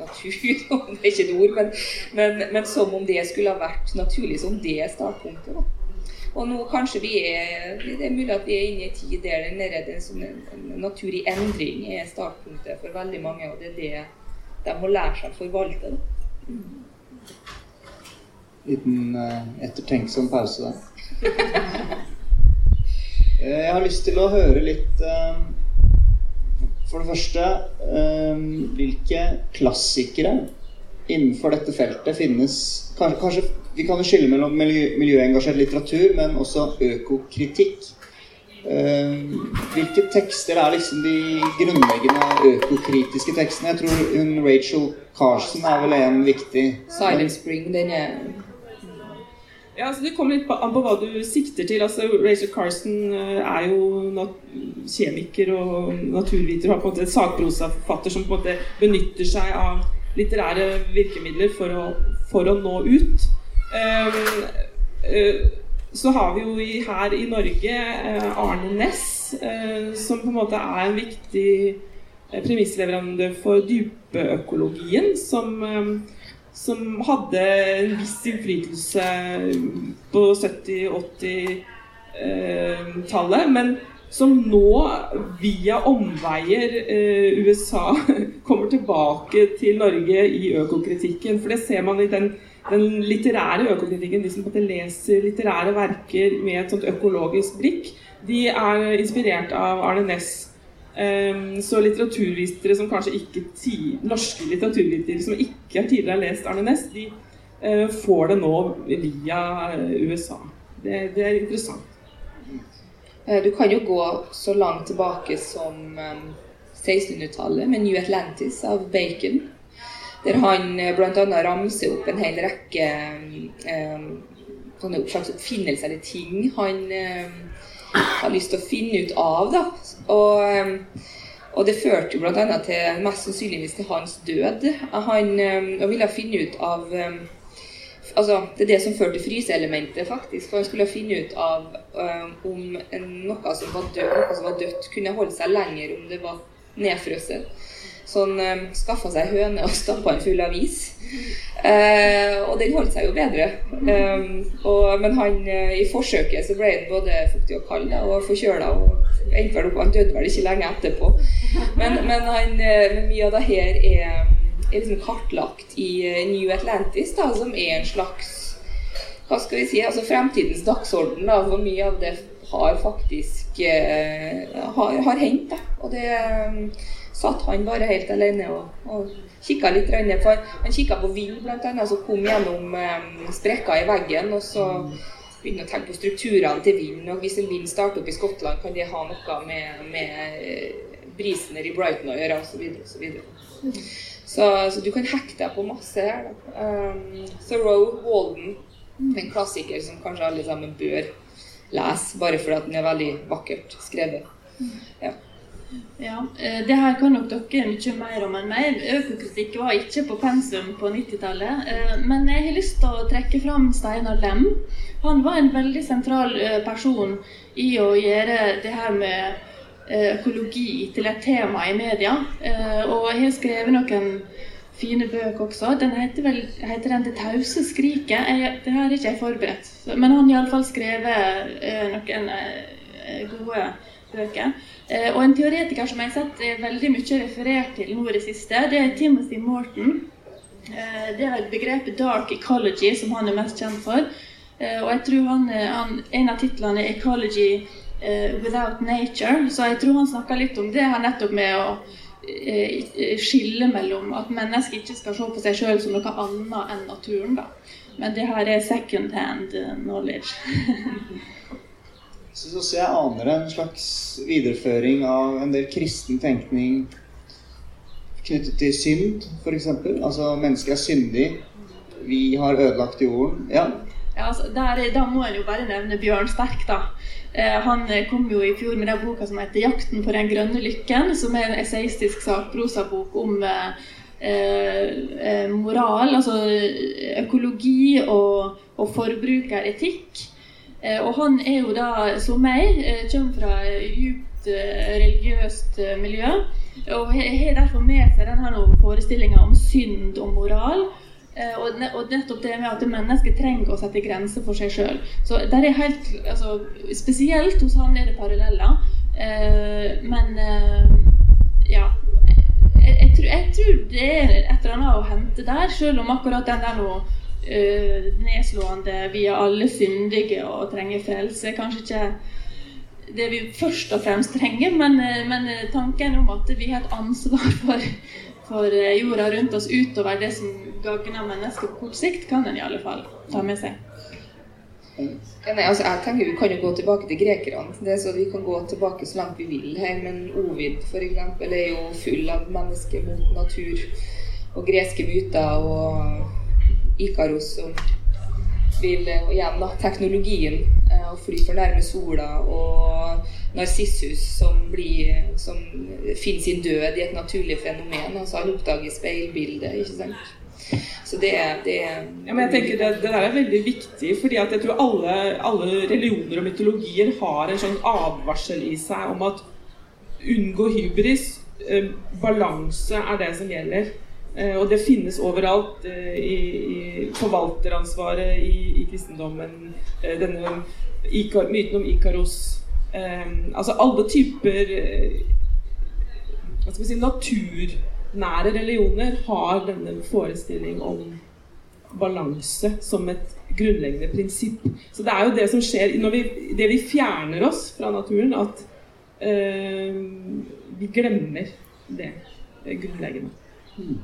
natur, det er ikke et ord, men, men, men, som om det skulle ha vært naturlig som det er startpunktet. Da. Og nå kanskje vi er Det er mulig at vi er inne i en tid der den er sånn en, en natur i endring er startpunktet for veldig mange, og det er det de må lære seg å forvalte. Mm. Liten uh, ettertenksom pause der. Eh, jeg har lyst til å høre litt uh, for det første, um, hvilke klassikere innenfor dette feltet finnes kanskje, kanskje Vi kan jo skille mellom miljø, miljøengasjert litteratur, men også økokritikk. Um, hvilke tekster er liksom de grunnleggende økokritiske tekstene? Jeg tror hun Rachel Carson er vel en viktig Silent Spring, den er ja, altså Det kommer litt an på hva du sikter til. Altså, Rachel Carson eh, er jo kjemiker og naturviter og har på en måte sakprosaforfatter som på en måte benytter seg av litterære virkemidler for å, for å nå ut. Um, uh, så har vi jo i, her i Norge uh, Arne Næss, uh, som på en måte er en viktig premissleverandør for dypeøkologien, som um, som hadde en viss innflytelse på 70-80-tallet, men som nå via omveier eh, USA kommer tilbake til Norge i økokritikken. For det ser man i den, den litterære økokritikken. De som leser litterære verker med et sånt økologisk blikk, de er inspirert av Arne Næss Um, så litteraturvitere som kanskje ikke norske litteraturvitere som ikke tidligere har lest Arne Næss, de uh, får det nå via eh, USA. Det, det, er interessant. Eh, du kan jo gå så langt tilbake som um, 1600-tallet med New Atlantis av Bacon. Der han bl.a. ramser opp en hel rekke um, sånne oppfinnelser eller ting han um, har lyst til å finne ut av. da. Og, ehm, og det førte jo bl.a. til mest sannsynligvis til hans død. Han um, ville finne ut av um, altså, Det er det som førte til fryseelementet, faktisk. For han skulle finne ut av om noe som, død, noe som var dødt, kunne holde seg lenger om det var nedfrosset. Så han um, skaffa seg høne og stappa den full av is. Eh, og den holdt seg jo bedre. Eh, og, men han, uh, i forsøket så ble han både fuktig og kald og forkjøla. Han døde vel ikke lenge etterpå. Men, men han, uh, mye av det her er, er liksom kartlagt i New Atlantis, da, som er en slags hva skal vi si, altså fremtidens dagsorden. da, Hvor mye av det har faktisk har, har hendt. da, og det satt han bare helt alene og, og kikka litt. For han kikka på vind, bl.a., som kom gjennom eh, sprekker i veggen. og så begynne å tenke på strukturene til vind. og Hvis en vind starter opp i Skottland, kan det ha noe med, med eh, brisen i Brighton å gjøre, osv. Så, videre, og så, så, så du kan hacke deg på masse her. Da. Um, Thoreau, Walden, en klassiker som kanskje alle sammen bør lese, bare fordi den er veldig vakkert skrevet. Ja. Ja, eh, Det her kan nok dere mye mer om enn meg. Økokritikk var ikke på pensum på 90-tallet. Eh, men jeg har lyst til å trekke fram Steinar Lem. Han var en veldig sentral eh, person i å gjøre det her med økologi til et tema i media. Og jeg har skrevet noen fine bøker også. Den heter vel heter den 'Det tause skriket'. Jeg, det her er ikke jeg forberedt. Men han har iallfall skrevet noen gode bøker. Eh, og en teoretiker som jeg har sett er veldig mye referert til nå i det siste, det er Timothy Morton. Eh, det er begrepet 'dark ecology' som han er mest kjent for. Eh, og jeg tror han, han, En av titlene er 'Ecology without nature', så jeg tror han snakker litt om det her nettopp med å skille mellom at mennesket ikke skal se på seg sjøl som noe annet enn naturen. da. Men det her er second hand knowledge. Syns også jeg aner en slags videreføring av en del kristen tenkning knyttet til synd, f.eks. Altså mennesket er syndig. Vi har ødelagt jorden. Ja. ja altså, der, da må en jo bare nevne Bjørn Sterk, da. Eh, han kom jo i fjor med den boka som heter 'Jakten på den grønne lykken', som er en essayistisk sakprosabok om eh, eh, moral, altså økologi og, og forbrukeretikk. Eh, og han er jo da, som meg, eh, kommer fra djupt eh, religiøst miljø. Og har derfor med seg denne forestillinga om synd og moral. Og nettopp det med at mennesket trenger å sette grenser for seg sjøl. Så der er helt, altså, Spesielt hos han er det paralleller. Men ja. Jeg, jeg, jeg, tror, det er et eller annet å hente der, selv om akkurat den der nå uh, nedslående 'vi er alle syndige og trenger frelse'. Kanskje ikke det vi først og fremst trenger, men, men tanken om at vi har et ansvar for, for jorda rundt oss utover det som gagner mennesket på kort sikt, kan en i alle fall ta med seg. Ja, nei, altså, jeg tenker Vi kan jo gå tilbake til grekerne. Det er så Vi kan gå tilbake så langt vi vil her. Men Ovid for eksempel, er jo full av mennesker mot natur og greske myter. og Ikaros som vil og igjen da, teknologien og fly for nærme sola, og Narsissus som, blir, som finner sin død i et naturlig fenomen. altså Han oppdager speilbildet. ikke sant? Så det, det ja, men jeg tenker det, det, der er veldig viktig, fordi at jeg tror alle, alle religioner og mytologier har en sånn advarsel i seg om at unngå hybris. Eh, balanse er det som gjelder. Eh, og det finnes overalt eh, i, forvalteransvaret i, i kristendommen. Eh, denne Ikar, myten om Ikaros. altså alle typer hva skal vi si, naturnære religioner har denne forestilling om balanse som et grunnleggende prinsipp. Så det er jo det som skjer når vi, det vi fjerner oss fra naturen, at øh, vi glemmer det grunnleggende. Mm.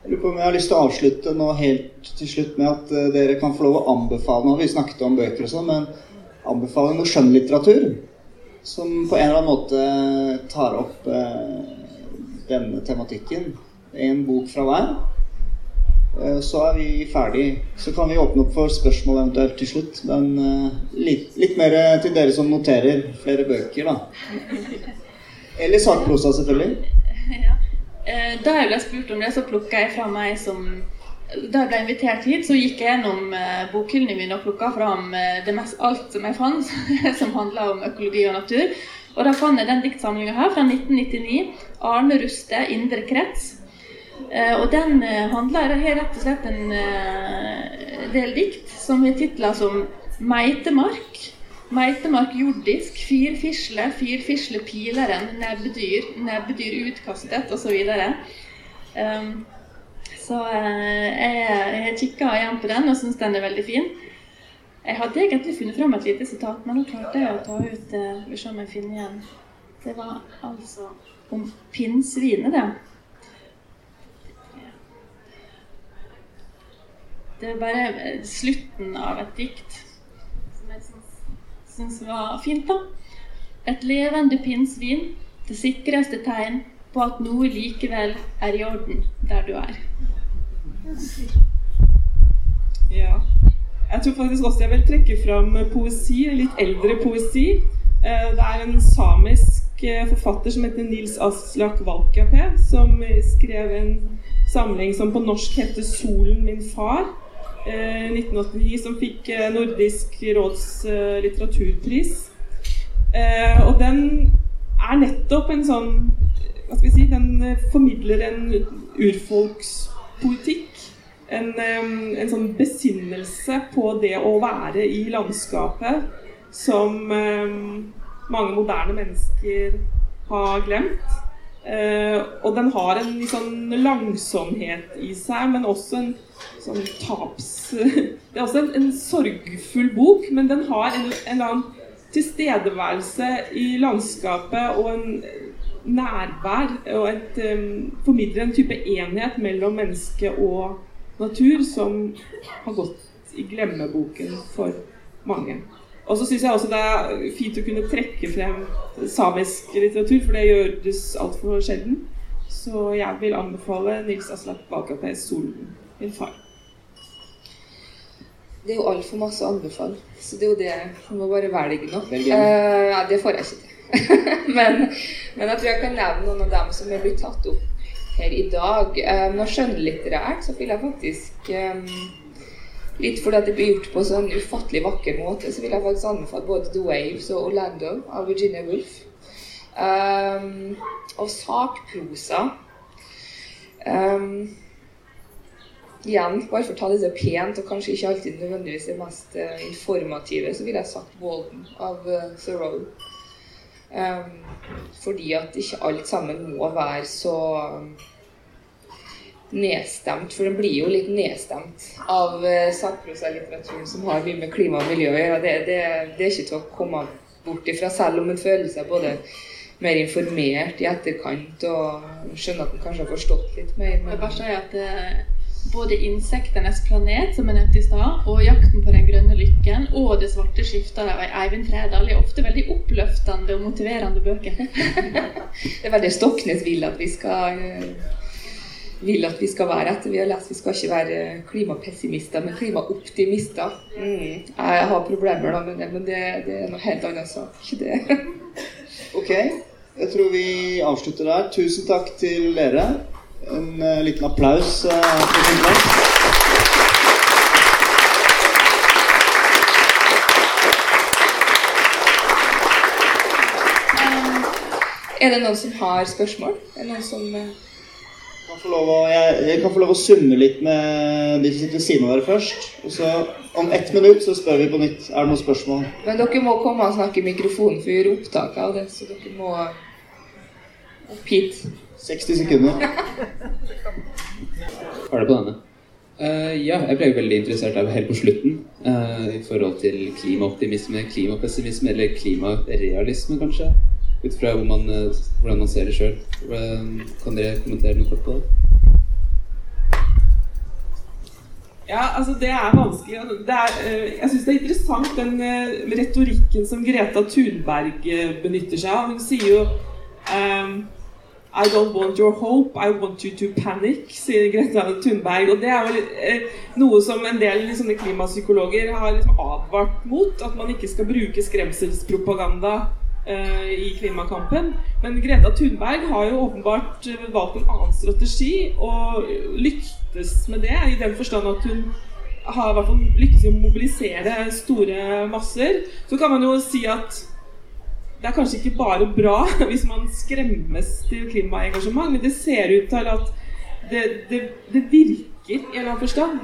Jeg lurer på om jeg har lyst til å avslutte nå helt til slutt med at uh, dere kan få lov å anbefale Nå vi snakket om bøker og sånn, men anbefale noe skjønnlitteratur som på en eller annen måte tar opp uh, denne tematikken. En bok fra hver. Uh, så er vi ferdig. Så kan vi åpne opp for spørsmål eventuelt til slutt. Men litt, litt mer til dere som noterer flere bøker, da. Eller sakprosa, selvfølgelig. Ja. Eh, da jeg ble spurt om det, så plukka jeg fra meg som Da jeg ble invitert hit, så gikk jeg gjennom eh, bokhyllene mine og plukka fram eh, det mest, alt som jeg fant som handla om økologi og natur. Og da fant jeg den diktsamlinga her fra 1999. 'Arne Ruste, indre krets'. Og den handler, har rett og slett en del dikt som har titler som 'Meitemark'. Meitemark jordisk, firfisle, firfisle pileren, nebbedyr, nebbedyr utkastet osv. Um, så uh, jeg, jeg kikka igjen på den og syns den er veldig fin. Jeg hadde egentlig funnet fram et lite sitat, men nå klarte jeg å ta ut uh, Vi se om jeg finner igjen. Det var altså om pinnsvinet, det. Det er bare slutten av et dikt syns var fint. da. Et levende pinnsvin, det sikreste tegn på at noe likevel er i orden der du er. Ja. Jeg tror faktisk også jeg vil trekke fram poesi, litt eldre poesi. Eh, det er en samisk eh, forfatter som heter Nils Aslak Valkeapää, som skrev en samling som på norsk heter 'Solen min far'. 1989 eh, som fikk eh, Nordisk råds eh, litteraturpris. Og den er nettopp en sånn Hva skal vi si Den formidler en urfolkspolitikk. En, en sånn besinnelse på det å være i landskapet som mange moderne mennesker har glemt. Eh, og den har en sånn langsomhet i seg, men også en sånn taps... Det er også en, en sorgfull bok, men den har en, en eller annen tilstedeværelse i landskapet og en nærvær og et, um, formidler en type enhet mellom menneske og natur som har gått i glemmeboken for mange. Og så syns jeg også det er fint å kunne trekke frem samisk litteratur, for det gjøres altfor sjelden. Så jeg vil anbefale Nils Aslak Valkeapais 'Solen', min far. Det er jo altfor masse å anbefale, så det er jo det jeg må bare velge nå. Uh, ja, det får jeg ikke til. men, men, jeg tror jeg kan nevne noen av dem som er blitt tatt opp her i dag. Um, når skjønnlitterært så vil jeg faktisk um, Litt fordi det blir gjort på sånn ufattelig vakker måte, så vil jeg faktisk anbefale både The Waves og Orlando av Virginia Woolf. Um, og sakprosa um, Igjen, bare for å ta disse pent, og kanskje ikke alltid nødvendigvis det mest uh, informative, så ville jeg sagt Walden av uh, Thoreau. Um, fordi at ikke alt sammen må være så nedstemt. For den blir jo litt nedstemt av uh, sakprosalitteraturen som har mye med klima og miljø å gjøre. Det, det, det, er ikke til å komme bort ifra, selv om en føler seg både mer informert i etterkant og skjønner at en kanskje har forstått litt mer. Men... Det verste er at uh både 'Insektenes planet', som jeg nevnte i stad, og 'Jakten på den grønne lykken' og 'Det svarte skiftet' av Eivind Trædal er ofte veldig oppløftende og motiverende bøker. det er veldig Stoknes vil at vi skal eh, vil at vi skal være etter vi har lest. Vi skal ikke være klimapessimister, men klimaoptimister. Mm. Jeg har problemer da med det, men det, det er noe helt annet sak. ok, jeg tror vi avslutter der. Tusen takk til dere. En uh, liten applaus uh. Er det noen som har spørsmål? Er det noen som uh... lov å, jeg, jeg, kan få lov å summe litt med de som sitter ved siden av dere først. Og så om ett minutt så spør vi på nytt. Er det noen spørsmål? Men dere må komme og snakke i mikrofonen, for vi gjør opptak av det. Så dere må opp hit. 60 sekunder. Ferdig det på denne? Uh, ja, jeg ble veldig interessert av helt på slutten uh, i forhold til klimaoptimisme, klimapessimisme eller klimarealisme, kanskje. Ut fra man, uh, hvordan man ser det sjøl. kan dere kommentere noe kort på det? Ja, altså det er vanskelig. Det er, jeg syns det er interessant den retorikken som Greta Thunberg benytter seg av. Hun sier jo um, i don't want your hope, I want you to panic, sier Greta Thunberg. Og det er eh, noe som en del liksom, klimapsykologer har liksom, advart mot. At man ikke skal bruke skremselspropaganda eh, i klimakampen. Men Greta Thunberg har jo åpenbart eh, valgt en annen strategi, og lyktes med det i den forstand at hun har i hvert fall lykkes i å mobilisere store masser. Så kan man jo si at det er kanskje ikke bare bra hvis man skremmes til klimaengasjement, men det ser ut til at det, det, det virker i en eller annen forstand.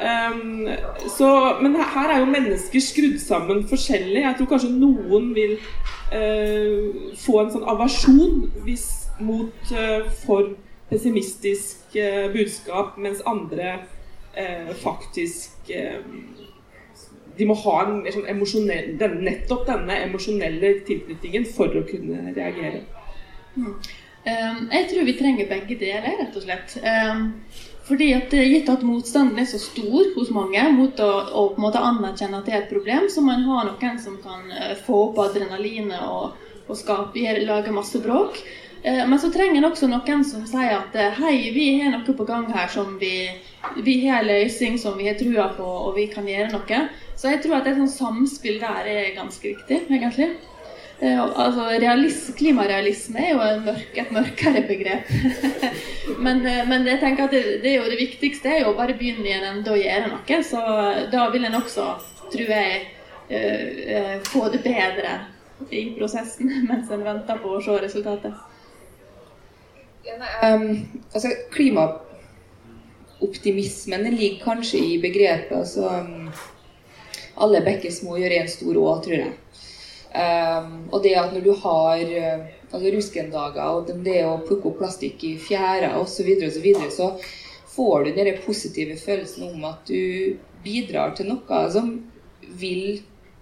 Um, så, men her er jo mennesker skrudd sammen forskjellig. Jeg tror kanskje noen vil uh, få en sånn aversjon mot uh, for pessimistisk uh, budskap, mens andre faktisk de må ha en sånn emosjonell, den, nettopp denne emosjonelle tilknytningen for å kunne reagere. Mm. Um, jeg tror vi trenger begge deler, rett og slett. Um, fordi at Gitt at motstanden er så stor hos mange mot å, å på en måte anerkjenne at det er et problem, så man har noen som kan uh, få opp adrenalinet og, og skape, lage masse bråk. Uh, men så trenger en også noen som sier at hei, vi har noe på gang her som vi, vi har løsning som vi har trua på, og vi kan gjøre noe. Så jeg tror at et sånt samspill der er ganske viktig, egentlig. Eh, altså, realis, klimarealisme er jo mørk, et mørkere begrep. men, eh, men, jeg tenker at det, det, er jo det viktigste er jo å bare begynne i en ende å gjøre noe. Så da vil en også, tror jeg, uh, få det bedre i prosessen mens en venter på å se resultatet. Um, altså, klimaoptimismen ligger kanskje i begrepet altså, um, alle bekker små gjør en stor å, tror jeg. Um, og det at når du har uh, altså ruskendager og det å plukke opp plastikk i fjæra osv., så, videre, og så, videre, så får du den positive følelsen om at du bidrar til noe som vil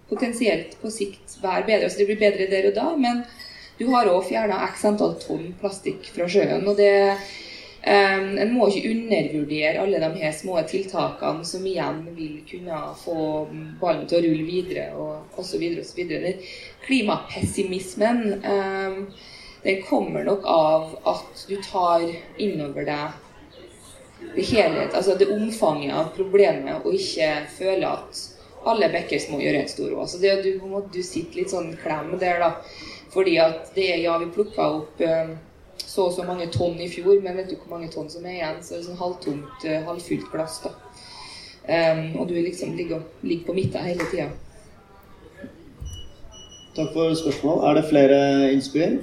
potensielt på sikt være bedre. Altså det blir bedre der og da, men du har òg fjerna x antall tonn plastikk fra sjøen. og det en må ikke undervurdere alle de her små tiltakene som igjen vil kunne få ballen til å rulle videre og osv. osv. Klimapessimismen um, den kommer nok av at du tar innover deg det helhet, altså det omfanget av problemet, og ikke føler at alle bekker små gjør en stor å. Det, du, du sitter litt sånn klem der, da. Fordi at det er ja, vi plukka opp um, så og så mange tonn i fjor, men vet du hvor mange tonn som er igjen? Så det er sånn halvtomt, eh, halvfylt glass. da. Um, og du liksom ligger, ligger på midten hele tida. Takk for spørsmål. Er det flere innspill?